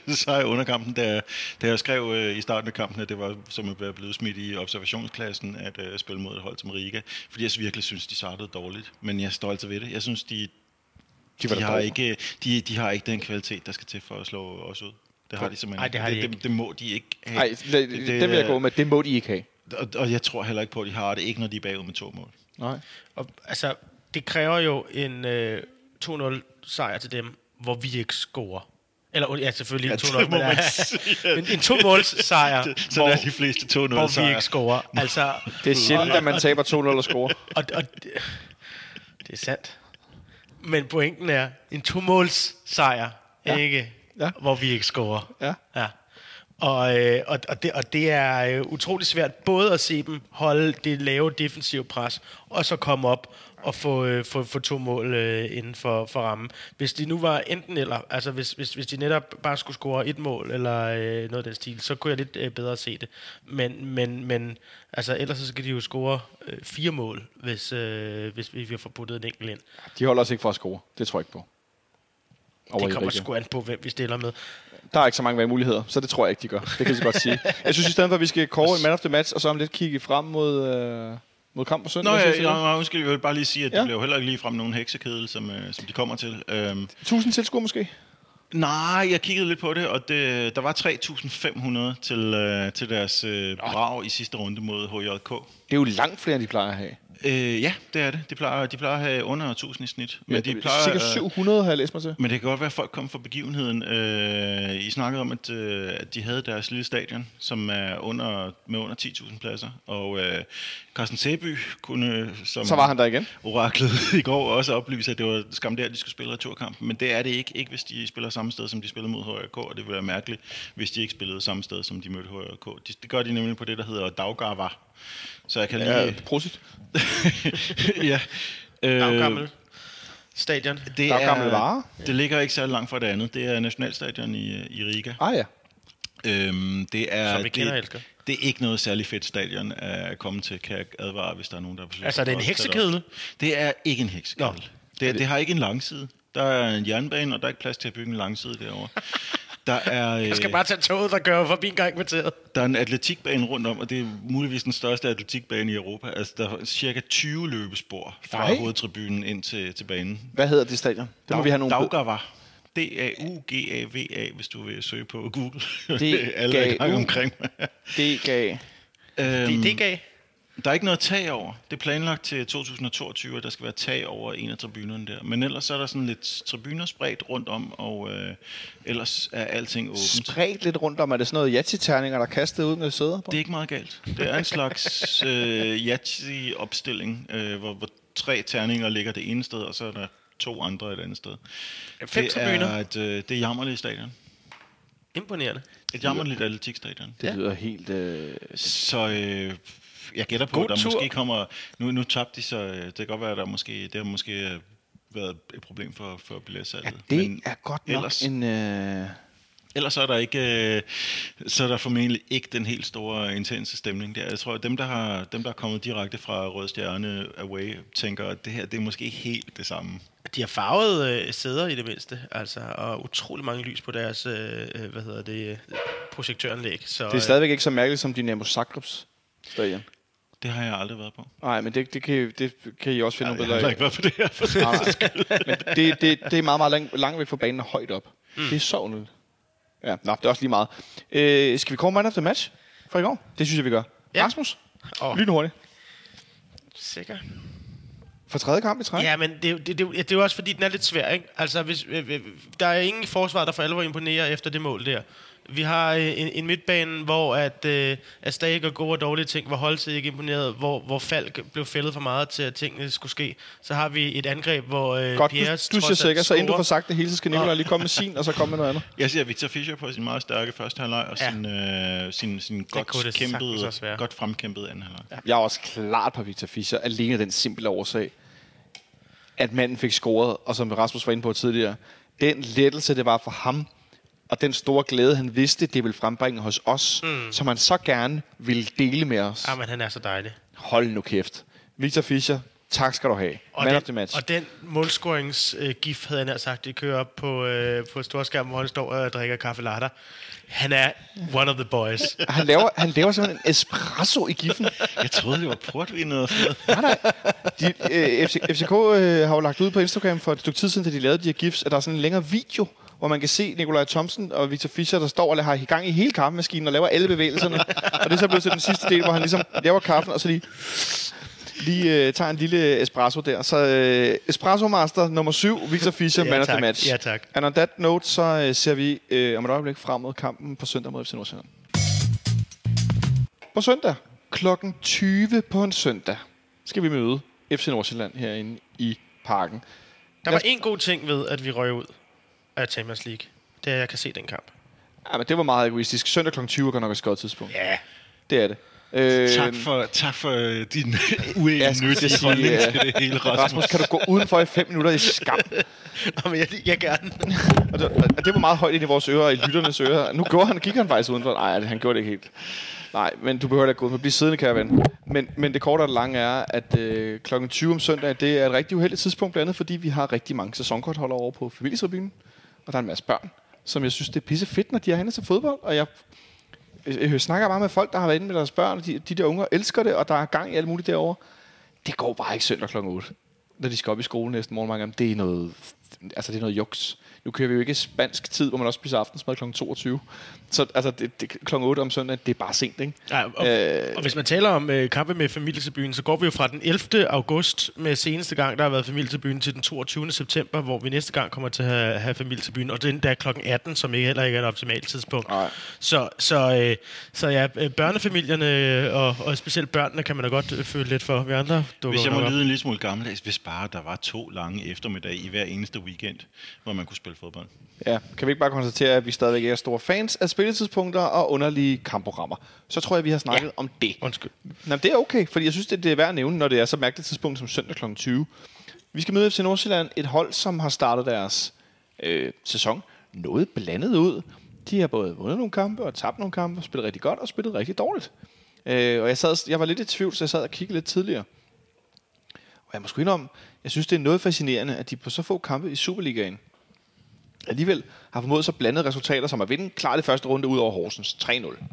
sejr under kampen, da, da jeg skrev øh, i starten af kampen, at det var som at være blevet smidt i observationsklassen at øh, spille mod et hold som Riga. Fordi jeg virkelig synes, de startede dårligt. Men jeg står altså ved det. Jeg synes, de, De de, har ikke, de, de har ikke den kvalitet, der skal til for at slå os ud. Det har de simpelthen Ej, det har de det, ikke. det, det må de ikke have. Nej, det, det, det, vil jeg gå med. Det må de ikke have. Og, og jeg tror heller ikke på, at de har det. Ikke når de er bagud med to mål. Nej. Og, altså, det kræver jo en øh, 2-0 sejr til dem, hvor vi ikke scorer. Eller ja, selvfølgelig Ja, en det 2-0, må men, ja, men en 2-måls sejr, Sådan hvor, er de fleste 2-0 hvor vi ikke scorer. Altså, Det er sjældent, at man taber 2-0 og scorer. og, og, det, det er sandt. Men pointen er, en 2-måls sejr, ja. ikke? Ja. Hvor vi ikke scorer. Ja. Ja. Og, øh, og, og, det, og det er øh, utrolig svært både at se dem holde det lave defensive pres, og så komme op og få, øh, få, få to mål øh, inden for, for rammen. Hvis de nu var enten eller, altså hvis, hvis, hvis de netop bare skulle score et mål eller øh, noget af den stil, så kunne jeg lidt øh, bedre se det. Men, men, men altså, ellers så skal de jo score øh, fire mål, hvis, øh, hvis vi, vi har forbuddet en enkelt ind. De holder os ikke for at score. Det tror jeg ikke på. Over Det kommer Riga. sgu an på, hvem vi stiller med. Der er ikke så mange valgmuligheder, så det tror jeg ikke, de gør. Det kan jeg godt sige. Jeg synes i stedet for, at vi skal kåre en man of the match, og så om lidt kigge frem mod, øh, mod kamp på søndag. Nå, Hvad ja, ja, undskyld, jeg vil bare lige sige, at Ja. det bliver jo heller ikke lige frem nogen heksekedel, som, øh, som de kommer til. Øhm, 1000 tilskuere måske? nej, jeg kiggede lidt på det, og det, der var 3.500 til, øh, til deres øh, brag i sidste runde mod HJK. Det er jo langt flere, end de plejer at have. Øh, ja, det er det. De plejer, de plejer at have under 1000 i snit. Men, de plejer, Cirka øh, 700 har jeg læst mig til. Men det kan godt være, at folk kom fra begivenheden. Øh, I snakkede om, at, øh, at de havde deres lille stadion, som er under, med under 10.000 pladser. Og øh, Carsten Sæby kunne, som Så var han der igen. oraklet i går, også oplyse, at det var skam der, at de skulle spille returkampen. Men det er det ikke. Ikke hvis de spiller samme sted, som de spillede mod HRK. Og det ville være mærkeligt, hvis de ikke spillede samme sted, som de mødte HRK. De, det gør de nemlig på det, der hedder Daugava. Så jeg kan lige... Ja, prosit. ja. Øh, Daggammel stadion. det Der er gamle varer. Det ligger ikke særlig langt fra det andet. Det er Nationalstadion i, i Riga. Ah ja. Øhm, det er, Som vi kender det, elsker. det er ikke noget særlig fedt stadion at komme til, kan jeg advare, hvis der er nogen, der besøger. Altså, er det en heksekedel? Det er ikke en heksekedel. Nå. Det, det har ikke en langside. Der er en jernbane, og der er ikke plads til at bygge en langside derovre. Der er, Jeg skal øh, bare tage toget, der kører forbi en gang kvarteret. der er en atletikbane rundt om, og det er muligvis den største atletikbane i Europa. Altså, der er cirka 20 løbespor fra Nej. hovedtribunen ind til, til banen. Hvad hedder det stadion? Det må vi have nogle Daugava. D-A-U-G-A-V-A, hvis du vil søge på Google. D-A-U. Alle er i gang omkring mig. Det gav... Øhm, Det, det gav. Der er ikke noget tag over. Det er planlagt til 2022, at der skal være tag over en af tribunerne der. Men ellers er der sådan lidt tribuner spredt rundt om, og øh, ellers er alting åbent. Spredt lidt rundt om. Er det sådan noget yatzy-terninger, der er kastet ud med sæder på? Det er ikke meget galt. Det er en slags øh, Yahtzee-opstilling, øh, hvor, hvor tre terninger ligger det ene sted, og så er der to andre et andet sted. Fem det tribuner. er et, øh, det er jammerligt stadion. Imponerende. Et jammerligt atletikstadion. Det lyder helt... Øh... Så øh, jeg gætter på, God at der tur. måske kommer... Nu, nu tabte de, så øh, det kan godt være, at der måske, det har måske øh, været et problem for, for billetsalget. Det Men er godt nok ellers, en... Øh... ellers er der ikke, øh, så er der formentlig ikke den helt store intense stemning der. Jeg tror, at dem, der har, dem, der er kommet direkte fra Rød Stjerne Away, tænker, at det her det er måske ikke helt det samme. De har farvet øh, sæder i det mindste, altså, og utrolig mange lys på deres, øh, øh, hvad hedder det, projektøranlæg. Så, Det er stadigvæk ikke så mærkeligt som Dynamo Zagrebs stadion. Det har jeg aldrig været på. Nej, men det, det, kan, det kan I også finde Jeg nogle har billeder heller af. ikke været på det her. For Nej, nej. Men det, det, det er meget, meget langt, langt væk fra banen og højt op. Mm. Det er så underligt. Ja, nå, det er også lige meget. Øh, skal vi komme man of the match fra i går? Det synes jeg, vi gør. Ja. Rasmus, Åh. lynhurtigt. Sikker. For tredje kamp i træk. Ja, men er det, det, det, det er jo også fordi, den er lidt svær, ikke? Altså, hvis, øh, øh, der er ingen forsvar, der for alvor imponerer efter det mål der. Vi har øh, en, en midtbane, hvor at, øh, at Stage gør gode og dårlige ting, hvor Holse ikke imponeret, hvor, hvor Falk blev fældet for meget til, at tingene skulle ske. Så har vi et angreb, hvor øh, Godt, du, Piers du siger sikkert, så inden du får sagt det hele, så skal Nicolaj lige komme med sin, og så komme med noget andet. Jeg ser Victor Fischer på sin meget stærke første halvleg, og Ja. sin, øh, sin, sin godt, kæmpede, godt fremkæmpede anden halvleg. Ja. Jeg er også klart på Victor Fischer, alene af den simple årsag, at manden fik scoret, og som Rasmus var inde på tidligere, den lettelse, det var for ham, og den store glæde, han vidste, det ville frembringe hos os, mm. som han så gerne ville dele med os. Ah, men han er så dejlig. Hold nu kæft. Victor Fischer, tak skal du have. Og Man den, of the match. Og den målscorings-gif, havde jeg nær sagt, de kører op på, øh, på storskærmen, hvor han står og drikker kaffe latte. Han er one of the boys. Han laver, han laver simpelthen en espresso i giffen. Jeg troede, det var portvin og sådan noget. De, øh, FC, FCK øh, har jo lagt ud på Instagram for et stykke tid siden, da de lavede de her gifs, at der er sådan en længere video, hvor man kan se Nikolaj Thomsen og Victor Fischer, der står og har i gang i hele kaffemaskinen og laver alle bevægelserne. og det er så blevet til den sidste del, hvor han ligesom laver kaffen, og så lige, lige øh, tager en lille espresso der. Så øh, Espresso Master nummer 7, Victor Fischer, Ja, man of the tak. match. Ja, tak. And on that note, så øh, ser vi øh, om et øjeblik frem mod kampen på søndag mod FC Nordsjælland. På søndag, klokken 20 på en søndag, skal vi møde FC Nordsjælland herinde i parken. Der var en god ting ved, at vi røg ud af Champions League. Det er, jeg kan se den kamp. Ja, men det var meget egoistisk. Søndag kl. 20 er godt nok et godt tidspunkt. Ja. Det er det. Øh, Tak for, tak for øh, din sige, holdning øh, til det hele, Rasmus. Rasmus, kan du gå udenfor i fem minutter i skam? Nå, men jeg, jeg gerne. Og det, og det var meget højt ind i vores ører, og i lytternes ører. Nu går han, gik han faktisk udenfor. Nej, han gjorde det ikke helt. Nej, men du behøver da ikke gå ud. Bliv siddende, kære ven. Men, men det korte og det lange er, at øh, kl. 20 om søndag, det er et rigtig uheldigt tidspunkt, blandt andet fordi vi har rigtig mange sæsonkortholdere over på familietribunen. Og der er en masse børn, som jeg synes, det er pisse fedt, når de er henne til fodbold. Og jeg, jeg, jeg snakker bare med folk, der har været inde med deres børn, og de, de der unger elsker det, og der er gang i alt muligt derovre. Det går bare ikke søndag kl. 8 når de skal op i skole næste morgen. Mange gange, det er noget, altså det er noget juks. Nu kører vi jo ikke spansk tid, hvor man også spiser aftensmad kl. 22. Så altså, det, det, kl. 8 om søndag, det er bare sent, ikke? Ja, og, Øh. øh, og hvis man taler om øh, kampe med familietilbyen, så går vi jo fra den 11. august med seneste gang, der har været familietilbyen, til den 22. september, hvor vi næste gang kommer til at have, have familietilbyen. Og det er endda kl. 18, som ikke heller ikke er et optimalt tidspunkt. Nej. Så, så, øh, så ja, øh, børnefamilierne og, og specielt børnene kan man da godt øh, føle lidt for. Vi andre Hvis jeg må lyde en lille smule gammeldags, hvis bare der var to lange eftermiddag i hver eneste weekend, hvor man kunne spille fodbold. Ja, kan vi ikke bare konstatere, at vi stadigvæk er store fans af spilletidspunkter og underlige kampprogrammer? Så tror jeg, vi har snakket ja. om det. Undskyld. Nå, det er okay, fordi jeg synes, det, det er værd at nævne, når det er så mærkeligt tidspunkt som søndag kl. 20. Vi skal møde FC Nordsjælland, et hold, som har startet deres øh, sæson noget blandet ud. De har både vundet nogle kampe og tabt nogle kampe, og spillet rigtig godt og spillet rigtig dårligt. Øh, og jeg, sad, jeg var lidt i tvivl, så jeg sad og kiggede lidt tidligere. Og jeg må sgu indrømme, jeg synes, det er noget fascinerende, at de på så få kampe i Superligaen alligevel har formået så blandede resultater, som at vinde klart det første runde ud over Horsens 3-0.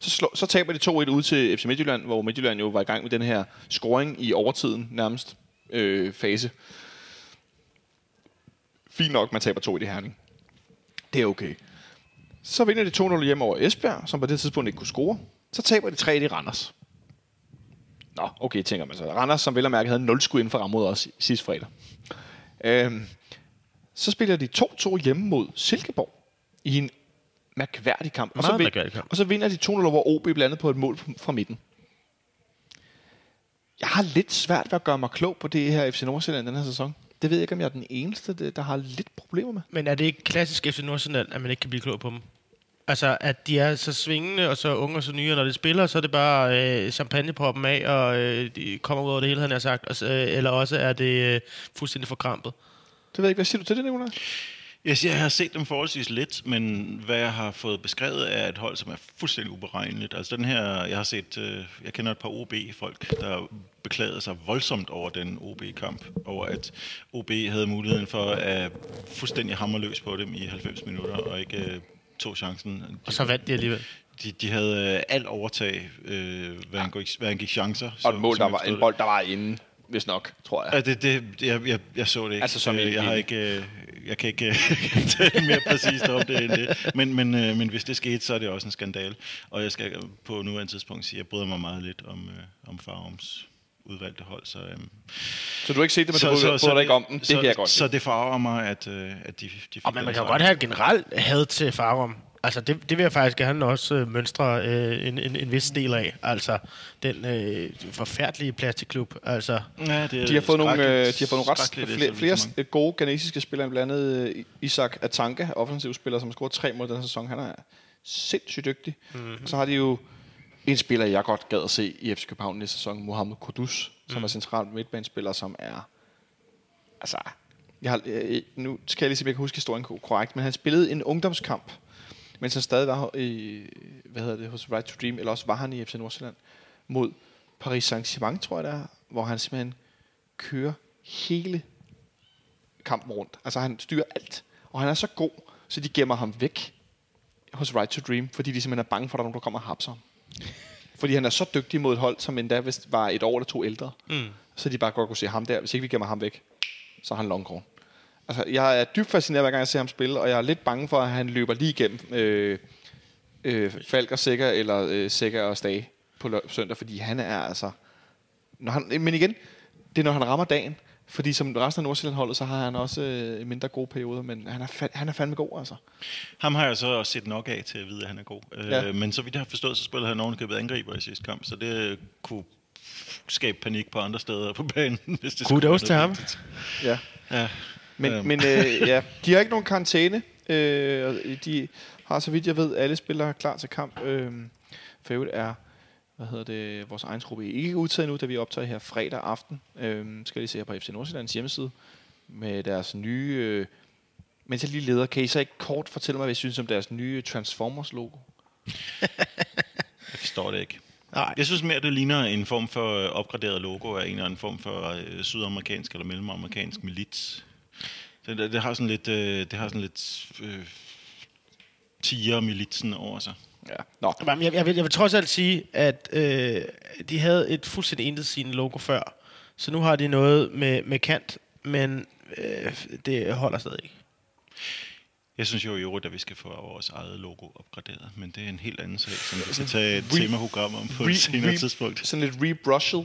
Så, slå, så taber de 2-1 ud til FC Midtjylland, hvor Midtjylland jo var i gang med den her scoring i overtiden nærmest øh, fase. Fint nok, man taber 2 i det herning. Det er okay. Så vinder de 2-0 hjemme over Esbjerg, som på det tidspunkt ikke kunne score. Så taber de 3 i Randers. Nå, okay, tænker man så. Randers, som vel og mærke havde 0 skud inden for rammet mod os sidste fredag. Øhm, så spiller de 2-2 hjemme mod Silkeborg i en mærkværdig kamp. Og så, Meget vin- mærkværdig kamp. og så vinder de 2-0 over OB blandet på et mål fra midten. Jeg har lidt svært ved at gøre mig klog på det her FC Nordsjælland den her sæson. Det ved jeg ikke, om jeg er den eneste, der- har lidt problemer med. Men er det ikke klassisk FC Nordsjælland, at man ikke kan blive klog på dem? Altså, at de er så svingende og så unge og så nye, og når de spiller, så er det bare øh, champagne på dem af, og øh, de kommer ud over det hele, han har sagt. Og, øh, eller også er det øh, fuldstændig forkrampet. Det ved jeg ikke. Hvad siger du til det, Nicolaj? Jeg, siger, jeg har set dem forholdsvis lidt, men hvad jeg har fået beskrevet er et hold, som er fuldstændig uberegneligt. Altså den her, jeg har set, øh, jeg kender et par OB-folk, der beklagede sig voldsomt over den OB-kamp, over at OB havde muligheden for at fuldstændig hamre løs på dem i 90 minutter, og ikke øh, tog chancen. Og så vandt de alligevel. De, de havde øh, alt overtag, øh, hvad, han gik, hvad han gik chancer. Og et mål, der var, en bold, der var inde, hvis nok, tror jeg. Ja, det, det, jeg, jeg, jeg så det ikke. Altså, som i- Øh, jeg har ikke, øh, jeg kan ikke øh, tale mere præcist om det end det. Men, men, men hvis det skete, så er det også en skandal. Og jeg skal på nuværende tidspunkt sige, at jeg bryder mig meget lidt om, øh, om Farums udvalgte hold. Så, øh, Så du har ikke set det, men du bryder dig ikke om den. Det så, kan jeg godt Så det farver mig, at, øh, at de, de fik Og man, kan jo godt have generelt had til Farum. Altså, det, det vil jeg faktisk gerne også øh, mønstre øh, en, en, en vis del af. Altså, den øh, forfærdelige plastikklub. Altså, Ja, det er De har fået nogle, øh, de har fået nogle ret flere, flere gode ghanesiske spillere, blandt andet øh, Isak Atanka, offensiv spiller, som har scoret tre mål den her sæson. Han er sindssygt dygtig. Mm-hmm. Så har de jo en spiller, jeg godt gad at se i FC København næste sæson, Mohamed Kudus, som er central midtbanespiller, som er... Altså, jeg har, øh, nu skal jeg lige se, om jeg kan huske historien ko- korrekt, men han spillede en ungdomskamp, mens han stadig var i, hvad hedder det, hos Right to Dream, eller også var han i FC Nordsjælland, mod Paris Saint-Germain, tror jeg det er, hvor han simpelthen kører hele kampen rundt. Altså han styrer alt. Og han er så god, så de gemmer ham væk hos Right to Dream, fordi de simpelthen er bange for, at der er nogen, der kommer og hapser ham. Fordi han er så dygtig mod et hold, som endda vist var et år eller to ældre. Mm. Så de bare godt kunne se ham der. Hvis ikke vi gemmer ham væk, så er han longhorn. Altså, jeg er dybt fascineret, hver gang jeg ser ham spille, og jeg er lidt bange for, at han løber lige igennem øh, øh, Falk og Sækker, eller øh, Sækker og Stage på lø- søndag, fordi han er altså... Når han, men igen, det er, når han rammer dagen. Fordi som resten af Nordsjælland-holdet, så har han også øh, mindre gode perioder, men han er, fa- han er fandme god, altså. Ham har jeg så også set nok af til at vide, at han er god. Ja. Ja. Øh, men så vidt jeg har forstået, så spillede han ovenikøbet angriber i sidste kamp, så det kunne skabe panik på andre steder på banen. Hvis det skulle kudos til ham. Ja. Ja. Men, Øhm. men øh, ja, de har ikke nogen karantæne. Øh, og de har, så vidt jeg ved, alle spillere klar til kamp. Øh, for øvrigt er hvad hedder det, vores egen truppe ikke udtaget nu, da vi optager her fredag aften. Øh, skal I se her på FC Nordsjællands hjemmeside med deres nye... Øh, mens jeg lige leder, kan I så ikke kort fortælle mig, hvad I synes om deres nye Transformers-logo? Jeg forstår det ikke. Nej. Jeg synes mere, det ligner en form for øh, opgraderet logo af en eller anden form for øh, sydamerikansk eller mellemamerikansk milits. Det, det, det har sådan lidt, øh, det har sådan lidt øh, tiger-militsen over sig. Ja. Nå, Jamen, Jeg, jeg, vil, jeg vil trods alt sige, at øh, de havde et fuldstændig intetsigende logo før. Så nu har de noget med, med kant, men øh, det holder stadig ikke. Jeg synes jo i øvrigt, at vi skal få vores eget logo opgraderet, men det er en helt anden sag, som vi skal tage et temaprogram om på et senere tidspunkt. Sådan lidt rebrushed.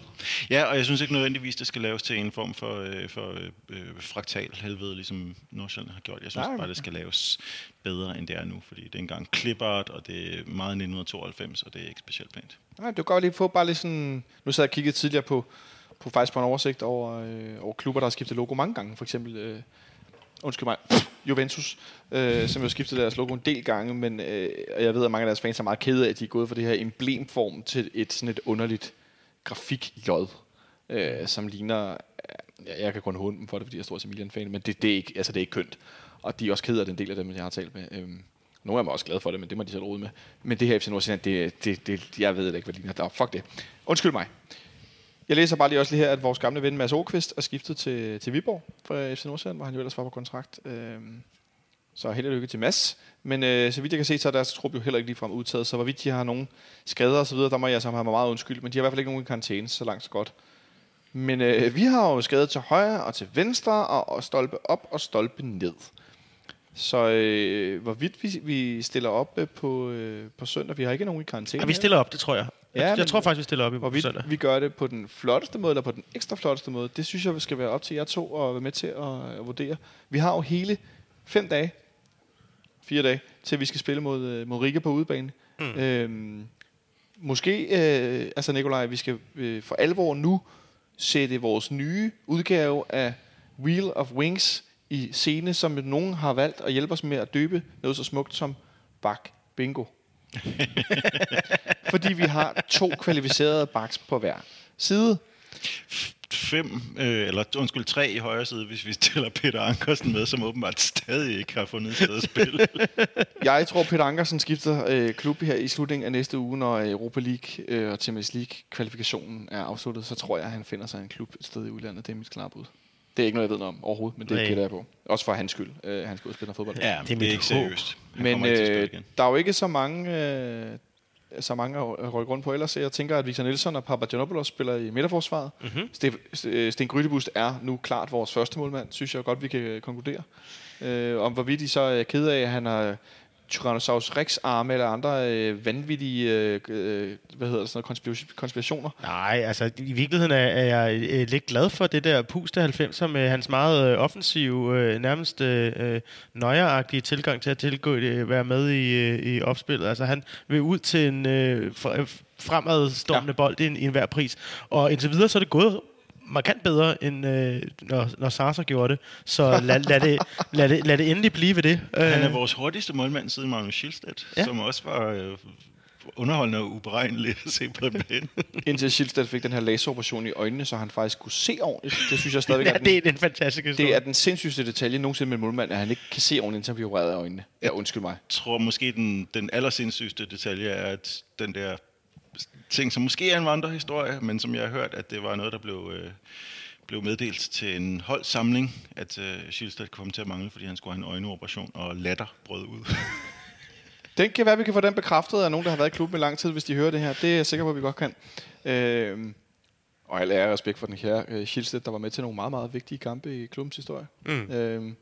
Ja, og jeg synes ikke nødvendigvis, det skal laves til en form for, øh, for øh, fraktal helvede, ligesom Nordsjælland har gjort. Jeg synes Nej. bare, det skal laves bedre, end det er nu, fordi det er engang clipart, og det er meget 1992, og det er ikke specielt pænt. Nej, det var godt lige få bare lige sådan... Nu sad jeg og kiggede tidligere på, på faktisk på en oversigt over, øh, over klubber, der har skiftet logo mange gange. For eksempel, øh, undskyld mig, Juventus, øh, som jo har skiftet deres logo en del gange, men øh, og jeg ved, at mange af deres fans er meget kede af, at de er gået fra det her emblemform til et sådan et underligt grafik-J, øh, som ligner... Øh, ja, jeg kan kun håne dem for det, fordi jeg er stor Emilian-fan, men det, det, er ikke, altså, det er ikke kønt. Og de er også kede af den del af dem, jeg har talt med. Øh, nogle af dem er også glade for det, men det må de selv rode med. Men det her FC Nordsjælland, det, det, det, jeg ved ikke, hvad det ligner. Der, fuck det. Undskyld mig. Jeg læser bare lige også lige her, at vores gamle ven Mads Åkvist er skiftet til, til Viborg fra FC Nordsjælland, hvor han jo ellers var på kontrakt. Øhm, så held og lykke til Mads. Men øh, så vidt jeg kan se, så er deres trup jo heller ikke ligefrem udtaget. Så hvorvidt de har nogen skader og så videre, der må jeg så have mig meget undskyld. Men de har i hvert fald ikke nogen i karantæne, så langt så godt. Men øh, vi har jo skadet til højre og til venstre, og, og stolpe op og stolpe ned. Så øh, hvorvidt vi, vi stiller op øh, på, øh, på søndag, vi har ikke nogen i karantæne. Ja, vi stiller op, det tror jeg. Ja, Ja, jeg, jeg tror faktisk, vi stiller op i på Hvorvidt søndag. vi gør det på den flotteste måde, eller på den ekstra flotteste måde, det synes jeg skal være op til jer to at være med til at, at vurdere. Vi har jo hele fem dage, fire dage, til vi skal spille mod, øh, mod Riga på udebane. Mm. Øhm, måske, øh, altså Nikolaj, vi skal øh, for alvor nu sætte vores nye udgave af Wheel of Wings i scene, som nogen har valgt at hjælpe os med at døbe noget så smukt som Bak Bingo. Fordi vi har to kvalificerede baks på hver side. Fem, øh, eller undskyld, tre i højre side, hvis vi stiller Peter Ankersen med, som åbenbart stadig ikke har fundet et sted at spille. Jeg tror, Peter Ankersen skifter øh, klub her i slutningen af næste uge, når Europa League øh, og Champions League kvalifikationen er afsluttet. Så tror jeg, at han finder sig en klub et sted i udlandet. Det er mit klare bud. Det er ikke noget, jeg ved noget om overhovedet, men det Nej. gætter jeg på. Også for hans skyld. Øh, han skal ud og fodbold. ja, det er det er ikke seriøst. Han Men øh, der er jo ikke så mange, øh, så mange at rykke rundt på ellers. Jeg tænker, at Victor Nielsen og Papagiannopoulos spiller i midterforsvaret. Mm-hmm. Sten, Sten Grydebust er nu klart vores første målmand, synes jeg godt, vi kan konkludere. Øh, om hvorvidt de så er ked af, at han har Tyrannosaurus Rex arme eller andre øh, vanvittige øh, øh, hvad hedder det, sådan noget, konspira- konspirationer. Nej, altså i virkeligheden er, er jeg øh, lidt glad for det der puste 90'er med hans meget øh, offensive, øh, nærmest øh, nøjeragtige tilgang til at tilgå, øh, være med i, øh, i opspillet. Altså han vil ud til en øh, fre- fremadstående ja. bold i, en, i enhver pris. Og indtil videre så er det gået markant bedre, end øh, når, når Sarser gjorde det. Så lad, lad, det, lad, det, lad det endelig blive ved det. Han er Øh, vores hurtigste målmand siden Magnus Schildstedt, Ja. som også var øh, underholdende og uberegnelig at se på en bane. Indtil Schildstad fik den her laseroperation i øjnene, så han faktisk kunne se ordentligt. Det synes jeg stadigvæk ja, er den, det er en fantastisk historie. det er den sindssygste detalje nogensinde med en målmand, at han ikke kan se ordentligt, indtil han bliver opereret af øjnene. Ja, undskyld mig. Jeg tror måske, den, den allersindssygste detalje er, at den der ting, som måske er en vandrehistorie, men som jeg har hørt, at det var noget, der blev, øh, blev meddelt til en holdsamling, at øh, Schildstedt kom til at mangle, fordi han skulle have en øjneoperation, og latter brød ud. Den kan være, at vi kan få den bekræftet af nogen, der har været i klubben i lang tid, hvis de hører det her. Det er jeg sikker på, at vi godt kan. Øh, og al ære respekt for den her øh, Schildstedt, der var med til nogle meget, meget vigtige kampe i klubbens historie. Mm. Øh,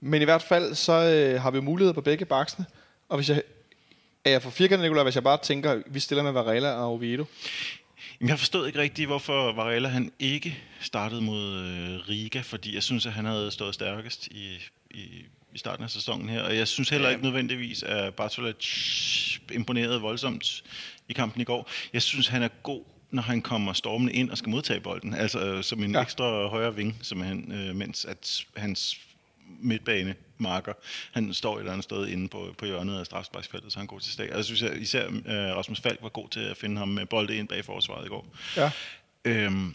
men i hvert fald, så øh, har vi mulighed på begge baksene. Og hvis jeg er jeg for firkantet, Nicolai, hvis jeg bare tænker, vi stiller med Varela og Oviedo. Jeg forstod ikke rigtigt, hvorfor Varela han ikke startede mod øh, Riga, fordi jeg synes, at han havde stået stærkest i, i, i starten af sæsonen her. Og jeg synes heller ikke nødvendigvis, at Bartolec imponerede voldsomt i kampen i går. Jeg synes, han er god når han kommer stormende ind og skal modtage bolden. Altså øh, som en Ja. ekstra højre ving, simpelthen, øh, mens at hans midtbane marker. Han står et eller andet sted inde på, på hjørnet af strafsparksfeltet, så han er god til stag. Og jeg synes, at især øh, Rasmus Falk var god til at finde ham med bolde ind bag forsvaret i går. Ja. Øhm,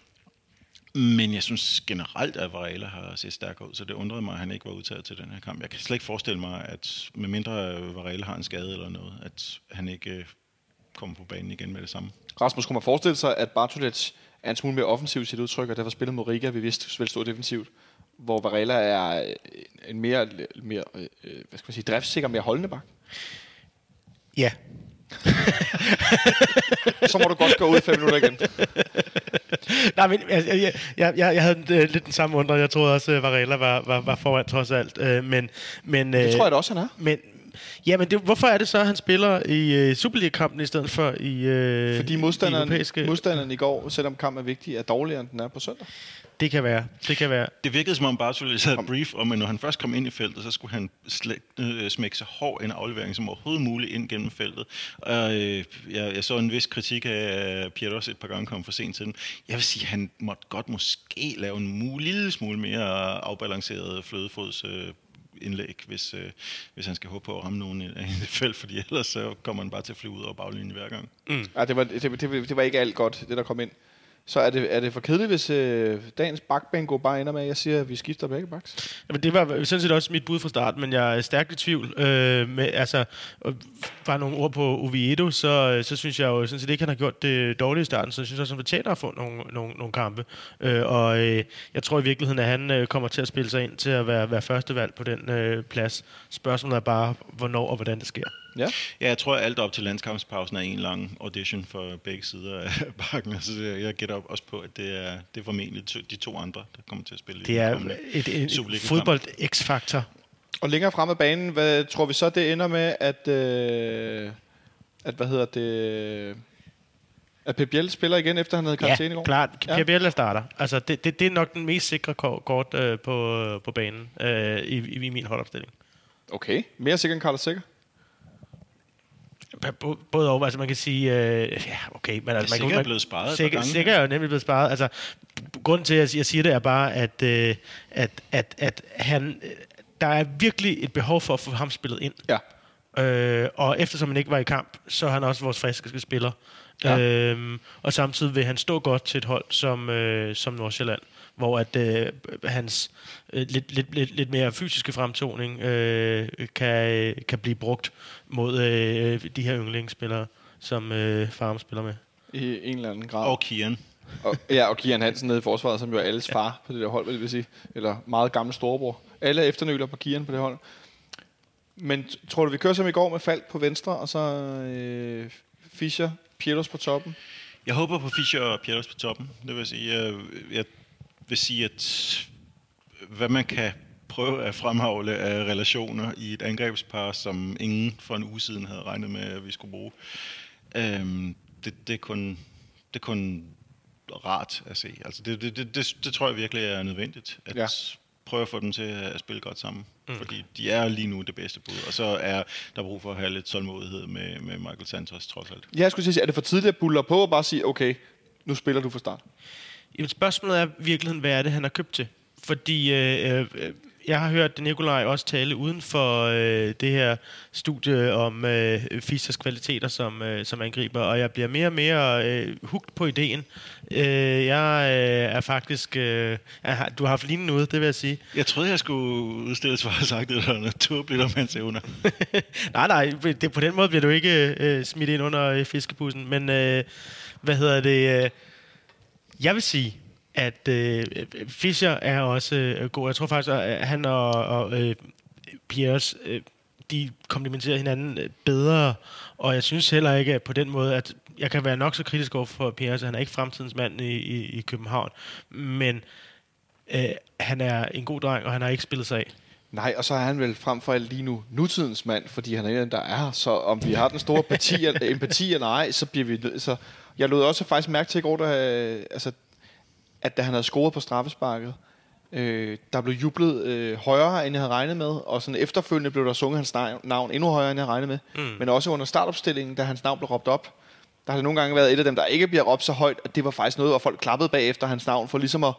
men jeg synes generelt, at Varela har set stærk ud, så det undrede mig, at han ikke var udtaget til den her kamp. Jeg kan slet ikke forestille mig, at med mindre Varela har en skade eller noget, at han ikke øh, kommer på banen igen med det samme. Rasmus, kunne man forestille sig, at Bartolec er en smule mere offensiv i sit udtryk, og derfor spiller mod Riga, vi vidste vil stå defensivt, hvor Varela er øh, en mere, mere øh, hvad skal man sige, driftsikker, mere holdende bak. Ja. Så må du godt gå ud i fem minutter igen. Nej, men altså, jeg, jeg, jeg, jeg havde øh, lidt den samme undring. Jeg troede også, at Varela var, var, var foran trods alt. Øh, men, men, Det øh, tror jeg da også, han er. Men, ja, men det, hvorfor er det så, at han spiller i øh, Superliga-kampen i stedet for i øh, Fordi i modstanderen, europæiske... modstanderen i går, selvom kampen er vigtig, er dårligere, end den er på søndag. Det kan være. Det kan være. Det virkede som om Bartolets havde et brief om, at når han først kom ind i feltet, så skulle han slæ- øh, smække så hård en aflevering som overhovedet muligt ind gennem feltet. Og øh, jeg, jeg så en vis kritik af, at Pietros et par gange kom for sent til den. Jeg vil sige, at han måtte godt måske lave en mul- lille smule mere afbalanceret flødefods øh, indlæg, hvis, øh, hvis han skal håbe på at ramme nogen i, i det felt, fordi ellers så kommer han bare til at flyve ud over baglinjen hver gang. Ja, det, var, det, det, det var ikke alt godt, det der kom ind. Så er det, er det for kedeligt, hvis øh, dagens bakbango bare ender med, at jeg siger, at vi skifter begge baks? Jamen, det var sådan set også mit bud fra start, men jeg er stærkt i tvivl. Øh, med, altså, bare nogle ord på Oviedo, så, øh, så synes jeg jo sådan set ikke, han har gjort det dårligt i starten, så jeg synes også, han fortjener at få nogle, nogle, nogle kampe. Øh, og øh, jeg tror i virkeligheden, at han øh, kommer til at spille sig ind til at være, være førstevalg på den øh, plads. Spørgsmålet er bare, hvornår og hvordan det sker. Ja. Ja, jeg tror, at alt op til landskampspausen er en lang audition for begge sider af bakken. Altså, jeg jeg gætter også på, at det er, det er formentlig to, de to andre, der kommer til at spille. i Det er et, et, et fodbold-X-faktor. Og længere frem af banen, hvad tror vi så, det ender med, at, øh, at hvad hedder det, at Pep Biel spiller igen, efter han havde karantæne i går? klart. Ja. Ja. Biella starter. Altså, det, det, det er nok den mest sikre ko- kort øh, på, på banen øh, i, i, i min holdopstilling. Okay, mere sikker end Carlos Sikker. Både og, altså man kan sige, øh, ja, okay, men altså, man Sikker kan, er blevet sparet et par Sikker, gange. sikker er jo nemlig blevet sparet. Altså, grunden til, at jeg siger det, er bare, at, øh, at, at, at han, øh, der er virkelig et behov for at få ham spillet ind. Ja. Øh, og eftersom han ikke var i kamp, så er han også vores friske spiller. Ja. Ja. Øhm, og samtidig vil han stå godt til et hold som, øh, som Nordsjælland, hvor at øh, hans øh, lidt, lidt, lidt, lidt mere fysiske fremtoning øh, kan, kan blive brugt mod øh, de her yndlingsspillere, som øh, Farm spiller med. I en eller anden grad. Og Kian. Og, ja, og Kian Hansen nede i forsvaret, som jo er alles far på det der hold, vil jeg sige. Eller meget gammel storebror. Alle er efternøler på Kian på det hold. Men tror du, vi kører som i går med Falk på venstre, og så øh, Fischer, Pieters på toppen? Jeg håber på Fischer og Pieters på toppen. Det vil sige, jeg, jeg vil sige, at hvad man kan prøve at fremhavle af relationer i et angrebspar, som ingen for en uge siden havde regnet med, at vi skulle bruge. Øhm, det, det, er kun, det er kun rart at se. Altså det, det, det, det, det tror jeg virkelig er nødvendigt, at Ja. ja. prøve at få dem til at spille godt sammen. Mm. Fordi de er lige nu det bedste bud, og så er der brug for at have lidt tålmodighed med, med Michael Santos trods alt. Jeg skulle sige, er det for tidligt at bulle på og bare sige, okay, nu spiller du fra start? Spørgsmålet er i virkeligheden, hvad er det, han har købt til? Fordi øh, øh, jeg har hørt Nikolaj også tale uden for øh, det her studie om øh, Fischers kvaliteter som, øh, som angriber, og jeg bliver mere og mere øh, hugt på ideen. Øh, jeg øh, er faktisk... Øh, jeg du har haft lignende ude, det vil jeg sige. Jeg troede, jeg skulle udstille svar og sagt, at det var naturligt om hans evner. nej, nej, det, på den måde bliver du ikke øh, smidt ind under øh, fiskebussen. Men øh, hvad hedder det? Øh, jeg vil sige, at øh, Fischer er også øh, god. Jeg tror faktisk, at han og, og øh, Piers, øh, de komplementerer hinanden øh, bedre. Og jeg synes heller ikke at på den måde, at jeg kan være nok så kritisk over for Piers. Han er ikke fremtidens mand i, i, i København. Men øh, han er en god dreng, og han har ikke spillet sig af. Nej, og så er han vel frem for alt lige nu nutidens mand, fordi han er en, der er. Så om vi har den store empati, empati eller ej, så bliver vi. Så jeg lod også faktisk mærke til i går, øh, altså, at da han havde scoret på straffesparket, øh, der blev jublet øh, højere, end jeg havde regnet med, og sådan efterfølgende blev der sunget hans navn, endnu højere, end jeg havde regnet med. Mm. Men også under startopstillingen, da hans navn blev råbt op, der har det nogle gange været et af dem, der ikke bliver råbt så højt, at det var faktisk noget, hvor folk klappede bagefter hans navn, for ligesom at,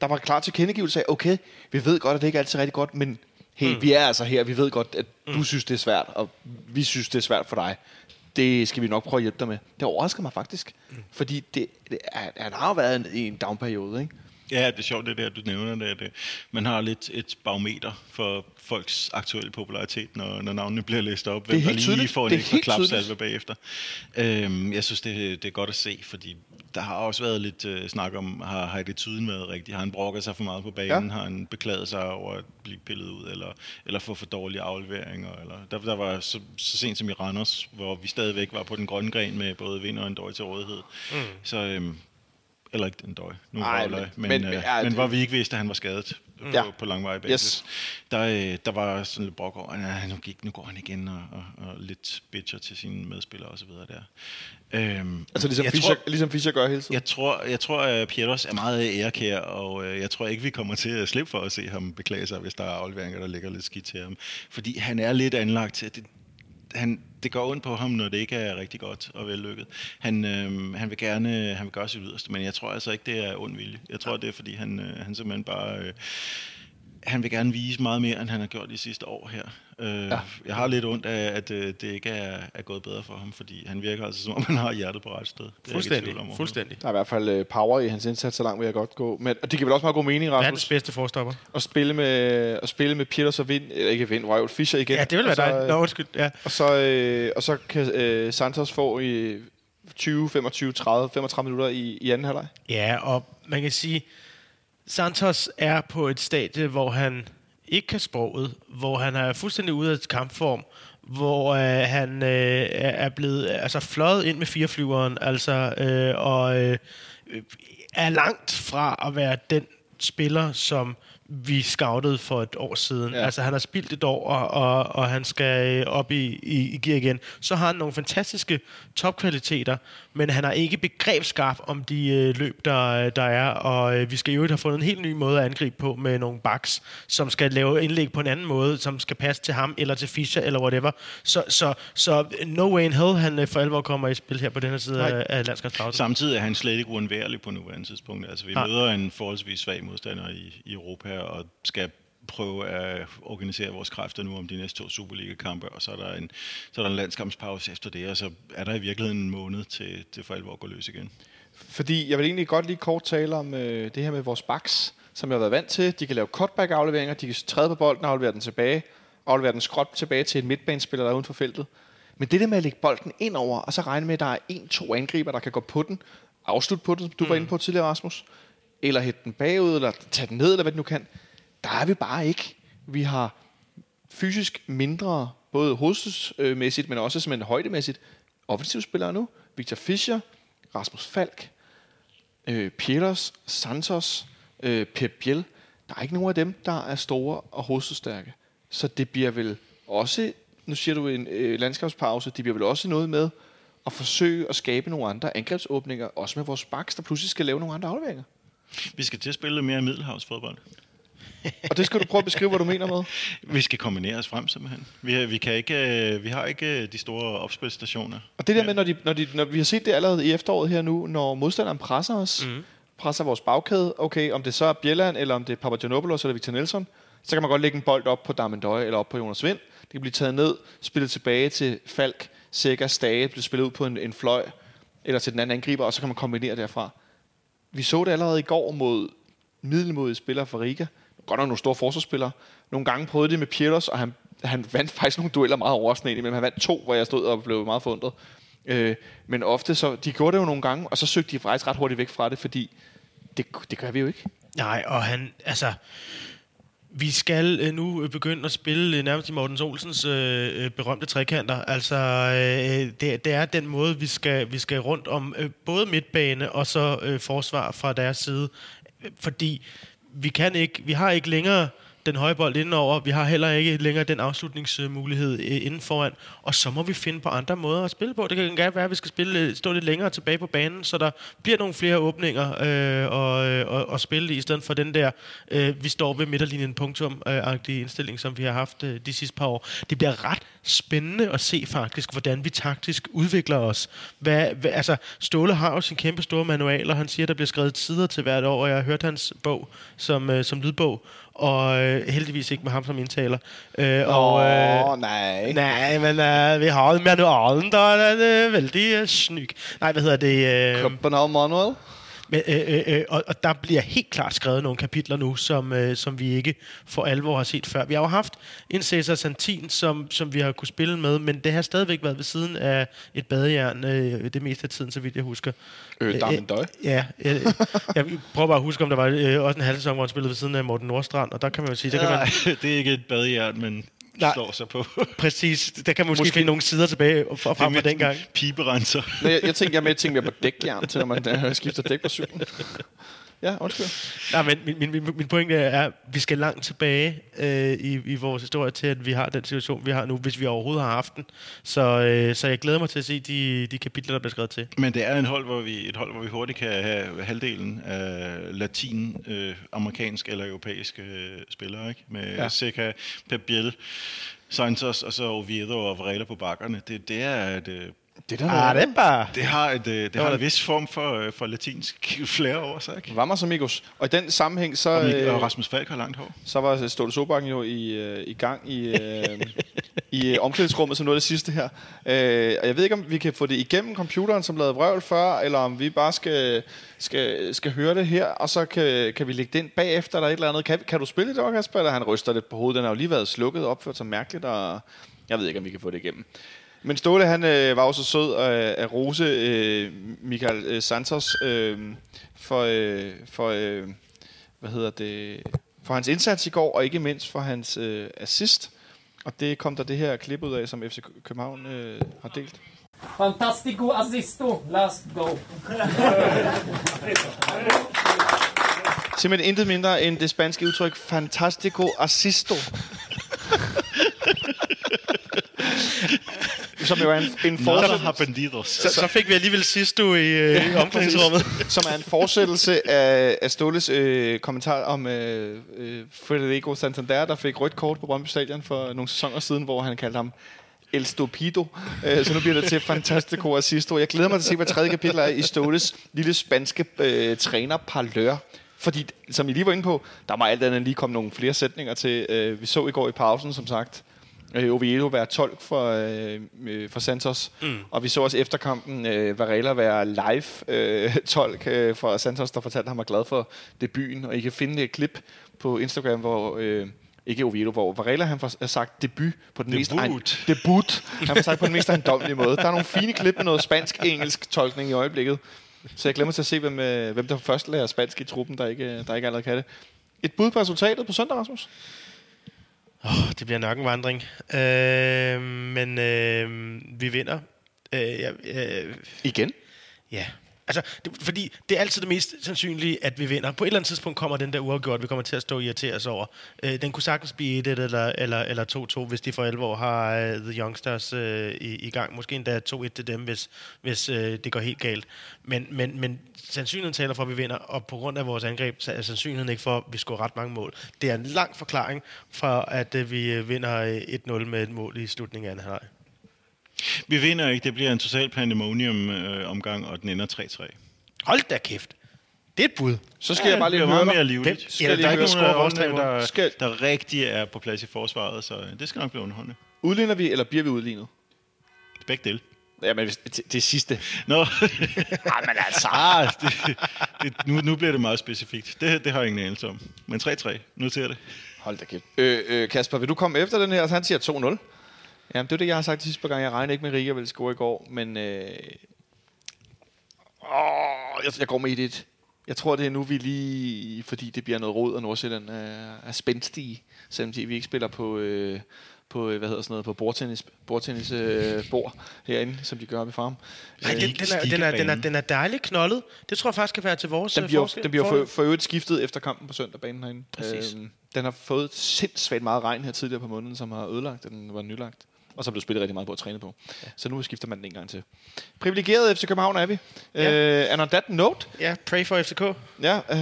der var klar til kendegivelse af, okay, vi ved godt, at det ikke er altid rigtig godt, men hey, mm. vi er altså her, vi ved godt, at du mm. synes, det er svært, og vi synes, det er svært for dig. Det skal vi nok prøve at hjælpe dig med. Det overrasker mig faktisk, mm. fordi det, det er, han har jo været en, i en downperiode, ikke? Ja, det er sjovt, det der, du nævner det. At, øh, man har lidt et barometer for folks aktuelle popularitet, når, når navnene bliver læst op. Hvem der lige tydeligt. får en Det er ekstra klapsalve bagefter. Øhm, jeg synes, det, det er godt at se, fordi der har også været lidt uh, snak om, har, har det tyden været rigtigt? Har han brokket sig for meget på banen? Ja. Har han beklaget sig over at blive pillet ud? Eller, eller få for dårlige afleveringer? Eller, der, der var så, så sent som i Randers, hvor vi stadigvæk var på den grønne gren med både vind og en døj til rådighed. Mm. Så... Øhm, eller ikke en døj, nu Ej, men- men, men, men- men, men- øh, men det- hvor vi ikke vidste, at han var skadet Ja. på langvarig basis. Yes. Der, øh, der var sådan lidt brok over, at nu, gik, nu går han igen og, og, og lidt bitcher til sine medspillere osv. der. Øhm, Altså ligesom Fischer, tror, ligesom Fischer gør hele tiden. jeg tror, jeg tror at Pietros er meget ærekær, og øh, jeg tror ikke, vi kommer til at slippe for at se ham beklage sig, hvis der er afleveringer, der ligger lidt skidt til ham. Fordi han er lidt anlagt til, at det, han, det går ondt på ham, når det ikke er rigtig godt og vellykket. Han, øh, han vil gerne han vil gøre sit yderste, men jeg tror altså ikke, det er ond vilje. Jeg tror, det er, fordi han, øh, han simpelthen bare... Øh, han vil gerne vise meget mere, end han har gjort de sidste år her. Øh, ja. Jeg har lidt ondt af, at øh, det ikke er, er gået bedre for ham, fordi han virker altså, som om han har hjertet på ret sted. Det er Fuldstændig. om. Fuldstændig. Der er i hvert fald øh, power i hans indsats, så langt vil jeg godt gå. Men, og det giver vel også meget god mening, Verdens Rasmus, bedste forstopper. at spille med, at spille med Peters og Vind, eller ikke Vind, Røvel, Fischer igen. Ja, det vil Og være så, dig. Nå, undskyld. Ja. Og så, øh, og så kan øh, Santos få i 20, 25, 30, 35 minutter i, i anden halvleg. Ja, og man kan sige, Santos er på et stadie, hvor han ikke kan sproget, hvor han er fuldstændig ude af kampform, hvor øh, han øh, er blevet altså fløjet ind med fireflyveren, altså øh, og øh, er langt fra at være den spiller, som vi scoutede for et år siden. Ja. Altså, han har spildt et år, og, og, og han skal øh, op i, i, i gear igen. Så har han nogle fantastiske topkvaliteter, men han har ikke begrebsskab om de øh, løb, der, der er, og øh, vi skal jo have fundet en helt ny måde at angribe på med nogle backs, som skal lave indlæg på en anden måde, som skal passe til ham, eller til Fischer, eller whatever. Så, så, så no way in hell, han øh, for alvor kommer i spil her på den her side Nej. af, af landskabspausen. Samtidig er han slet ikke uundværlig på nuværende tidspunkt. Altså, vi Nej. møder en forholdsvis svag modstander i, i Europa, og skal prøve at organisere vores kræfter nu om de næste to Superliga-kampe, og så er der en, så er der en landskampspause efter det, og så er der i virkeligheden en måned til, til for alvor at gå løs igen. Fordi jeg vil egentlig godt lige kort tale om øh, det her med vores backs, som jeg har været vant til. De kan lave cutback-afleveringer, de kan træde på bolden og aflevere den tilbage, aflevere den skråt tilbage til en midtbanespiller, der er uden for feltet. Men det der med at lægge bolden ind over, og så regne med, at der er en-to angriber, der kan gå på den, afslutte på den, som du mm. var inde på tidligere, Rasmus, eller hætte den bagud, eller tage den ned, eller hvad det nu kan, der er vi bare ikke. Vi har fysisk mindre, både hovedsmæssigt, men også simpelthen højdemæssigt, offensivspillere nu. Victor Fischer, Rasmus Falk, øh, Pieters, Santos, øh, Pep Biel. der er ikke nogen af dem, der er store og hovedstærke. Så det bliver vel også, nu siger du en øh, landskabspause, det bliver vel også noget med at forsøge at skabe nogle andre angrebsåbninger, også med vores backs, der pludselig skal lave nogle andre afleveringer. Vi skal til at spille lidt mere middelhavsfodbold. Og det skal du prøve at beskrive, hvad du mener med. Vi skal kombinere os frem simpelthen. Vi, vi, kan ikke, øh, vi har ikke øh, de store opspilstationer. Og det der med, når, de, når, de, når vi har set det allerede i efteråret her nu, når modstanderen presser os, mm. presser vores bagkæde, okay, om det så er Bjelland, eller om det er Papagiannopoulos eller Victor Nelson, så kan man godt lægge en bold op på Darmendøje eller op på Jonas Vind. Det kan blive taget ned, spillet tilbage til Falk, Sækker, Stage, blive spillet ud på en, en fløj, eller til den anden angriber, og så kan man kombinere derfra. Vi så det allerede i går mod middelmodige spillere fra Riga. Godt nok nogle store forsvarsspillere. Nogle gange prøvede det med Pieters, og han, han vandt faktisk nogle dueller meget overraskende, men han vandt to, hvor jeg stod og blev meget forundret. Øh, men ofte så, de gjorde det jo nogle gange, og så søgte de faktisk ret hurtigt væk fra det, fordi det, det gør vi jo ikke. Nej, og han, altså, vi skal øh, nu øh, begynde at spille øh, nærmest i Morten Olsens øh, øh, berømte trekanter. Altså, øh, det, det er den måde, vi skal, vi skal rundt om øh, både midtbane og så øh, forsvar fra deres side. Fordi vi kan ikke, vi har ikke længere den høje bold indenover. Vi har heller ikke længere den afslutningsmulighed øh, inden foran. Og så må vi finde på andre måder at spille på. Det kan gerne være, at vi skal spille, øh, stå lidt længere tilbage på banen, så der bliver nogle flere åbninger øh, og, øh, og, og spille i, stedet for den der, øh, vi står ved midterlinjen punktum øh, indstilling, som vi har haft øh, de sidste par år. Det bliver ret spændende at se faktisk, hvordan vi taktisk udvikler os. Hvad, hvad, altså, Ståle har jo sin kæmpe store manual, og han siger, der bliver skrevet tider til hvert år, og jeg har hørt hans bog som, øh, som lydbog, og øh, heldigvis ikke med ham som indtaler. Øh, og, øh, nej. Nej, men øh, vi har manualen, der er øh, vældig øh, snyg. Nej, hvad hedder det? Øh, Copenhagen Manual? Men, øh, øh, øh, og, og der bliver helt klart skrevet nogle kapitler nu, som, øh, som vi ikke for alvor har set før. Vi har jo haft en Cesar Santin, som, som vi har kunne spille med, men det har stadigvæk været ved siden af et badejern øh, det meste af tiden, så vidt jeg husker. Øh, Darmen Døj? Ja, øh, jeg prøver bare at huske, om der var øh, også en halv sæson, hvor han spillede ved siden af Morten Nordstrand, og der kan man jo sige... Der kan man, det er ikke et badejern, men Nej, slår sig på. præcis. Der kan man måske, måske finde nogle sider tilbage fra, fra dengang. Piberenser. Nej, jeg, jeg tænker, jeg med at tænke mere på dækjern, til når man skifter dæk på cyklen. Ja, undskyld. Nej, men min, min, min, min pointe er, at vi skal langt tilbage øh, i, i vores historie til, at vi har den situation, vi har nu, hvis vi overhovedet har haft den. Så, øh, så jeg glæder mig til at se de, de kapitler, der bliver skrevet til. Men det er en hold, hvor vi, et hold, hvor vi hurtigt kan have halvdelen af latin, øh, amerikansk eller europæisk øh, spillere, ikke? Med ja. Seca, Pep Biel, Santos og så Oviedo og Varela på bakkerne. Det, det er et øh, det, der ah, det, bare. det har, et, øh, det, det har en vis form for, øh, for latinsk flere år, så ikke? Vamos amigos. Og i den sammenhæng, så... Og, Mik- og øh, Rasmus Falk har langt hår. Så var Ståle Sobakken jo i, i gang i, i omklædningsrummet som noget af det sidste her. og jeg ved ikke, om vi kan få det igennem computeren, som lavede vrøvl før, eller om vi bare skal, skal, skal høre det her, og så kan, kan vi lægge det ind bagefter, eller et eller andet. Kan, kan du spille det, Kasper? Eller han ryster lidt på hovedet. Den har jo lige været slukket, opført så mærkeligt, og jeg ved ikke, om vi kan få det igennem. Men Ståle, han øh, var også sød at, at rose øh, Michael øh, Santos øh, for, øh, for øh, hvad hedder det, for hans indsats i går, og ikke mindst for hans øh, assist. Og det kom der det her klip ud af, som FC København øh, har delt. Fantastico assisto. Last go. Simpelthen intet mindre end det spanske udtryk Fantastico assisto. Som jo er en, en fortsættelse... Så, så fik vi alligevel sidst du i, øh, omklædningsrummet. som er en fortsættelse af, af Ståles øh, kommentar om øh, øh, Federico Santander, der fik rødt kort på Brøndby Stadion for nogle sæsoner siden, hvor han kaldte ham El Stupido. Øh, så nu bliver det til Fantastico Assisto. Jeg glæder mig til at se, hvad tredje kapitel er i Ståles lille spanske øh, træner Parlør. Fordi, som I lige var inde på, der må alt andet lige komme nogle flere sætninger til. Øh, vi så i går i pausen, som sagt, øh, Oviedo være tolk for, øh, øh, for Santos. Mm. Og vi så også efter kampen øh, Varela være live-tolk øh, øh, for Santos, der fortalte, at han var glad for debuten. Og I kan finde et klip på Instagram, hvor... Øh, ikke Oviedo, hvor Varela han har sagt debut på den debut. mest... Ej, debut. Han har sagt på den mest ejendommelige måde. Der er nogle fine klip med noget spansk-engelsk tolkning i øjeblikket. Så jeg glemmer til at se, hvem, øh, hvem der først lærer spansk i truppen, der ikke, der ikke allerede kan det. Et bud på resultatet på søndag, Rasmus? Oh, det bliver nok en vandring. Øh, men øh, vi vinder. Øh, ja, øh, Igen? Ja. Altså, det, fordi det er altid det mest sandsynlige, at vi vinder. På et eller andet tidspunkt kommer den der uafgjort, vi kommer til at stå og irritere os over. Øh, den kunne sagtens blive 1 eller, eller, eller 2-2, hvis de for alvor har uh, The Youngsters uh, i, i gang. Måske endda 2-1 til dem, hvis, hvis uh, det går helt galt. Men, men, men sandsynligheden taler for, at vi vinder, og på grund af vores angreb, så er sandsynligheden ikke for, at vi scorer ret mange mål. Det er en lang forklaring for, at uh, vi vinder 1-0 med et mål i slutningen af anden halvleg. Vi vinder ikke. Det bliver en total pandemonium-omgang, og den ender 3-3. Hold da kæft. Det er et bud. Så skal ja, jeg bare lige høre meget mere livligt. Hvem- Skal Ja, der er ikke nogen af vores mål. der, Skal- der rigtig er på plads i forsvaret, så det skal nok blive underholdende. Udligner vi, eller bliver vi udlignet? Begge dele. Ja, men det, det sidste. Nå, Nej, men altså. ah, det, det, nu, nu bliver det meget specifikt. Det, det har jeg ingen anelse om. Men 3-3, noter det. Hold da kæft. Øh, øh, Kasper, vil du komme efter den her? Altså, han siger 2-0. Jamen, det er det, jeg har sagt de sidste par gange. Jeg regner ikke med, at Riga ville score i går, men... Øh, åh, jeg, jeg går med 1-1. Jeg tror, det er nu, vi lige... Fordi det bliver noget råd, og Nordsjælland er, er spændstige, selvom de, vi ikke spiller på... Øh, på, øh, hvad hedder sådan noget, på bordtennis, bordtennis øh, bord herinde, som de gør i farm. Nej, den, den, er, den, er, den, er, den er dejligt knoldet. Det tror jeg faktisk kan være til vores Den øh, bliver, forskel- den bliver for, for øvrigt skiftet efter kampen på søndag banen herinde. Præcis. Øhm, den har fået sindssygt meget regn her tidligere på måneden, som har ødelagt, den var nylagt. Og så blev spillet rigtig meget på at træne på. Ja. Så nu skifter man den en gang til. Privilegeret FC København er vi. Ja. Uh, and on that note, Ja, pray for FCK. ja, uh,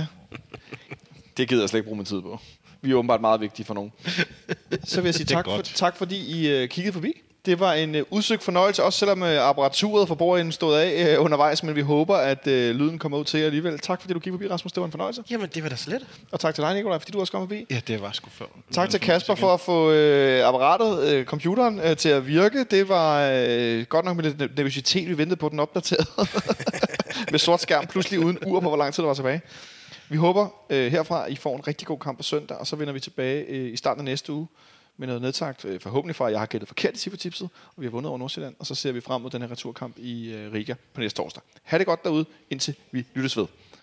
det gider jeg slet ikke bruge min tid på. Vi er åbenbart meget vigtige for nogen. Så vil jeg sige tak, for, tak fordi I uh, kiggede forbi. Det var en uh, udsøgt fornøjelse, også selvom uh, apparaturet for bordenden stod af uh, undervejs, men vi håber, at uh, lyden kommer ud til jer alligevel. Tak fordi du kiggede forbi, Rasmus. Det var en fornøjelse. Jamen, det var da slet. Og tak til dig, Nikolaj, fordi du også kom forbi. Ja, det var sgu før. Tak til Kasper for at få øh, apparatet, øh, computeren, øh, til at virke. Det var øh, godt nok med lidt nerv- nervøsitet, vi ventede på den opdateret. med sort skærm, pludselig uden ur på, hvor lang tid der var tilbage. Vi håber øh, herfra, at I får en rigtig god kamp på søndag, og så vender vi tilbage øh, i starten af næste uge med noget nedtagt. Øh, forhåbentlig fra, at jeg har gættet forkert i Cifra-tipset, og vi har vundet over Nordsjælland, og så ser vi frem mod den her returkamp i øh, Riga på næste torsdag. Ha' det godt derude, indtil vi lyttes ved.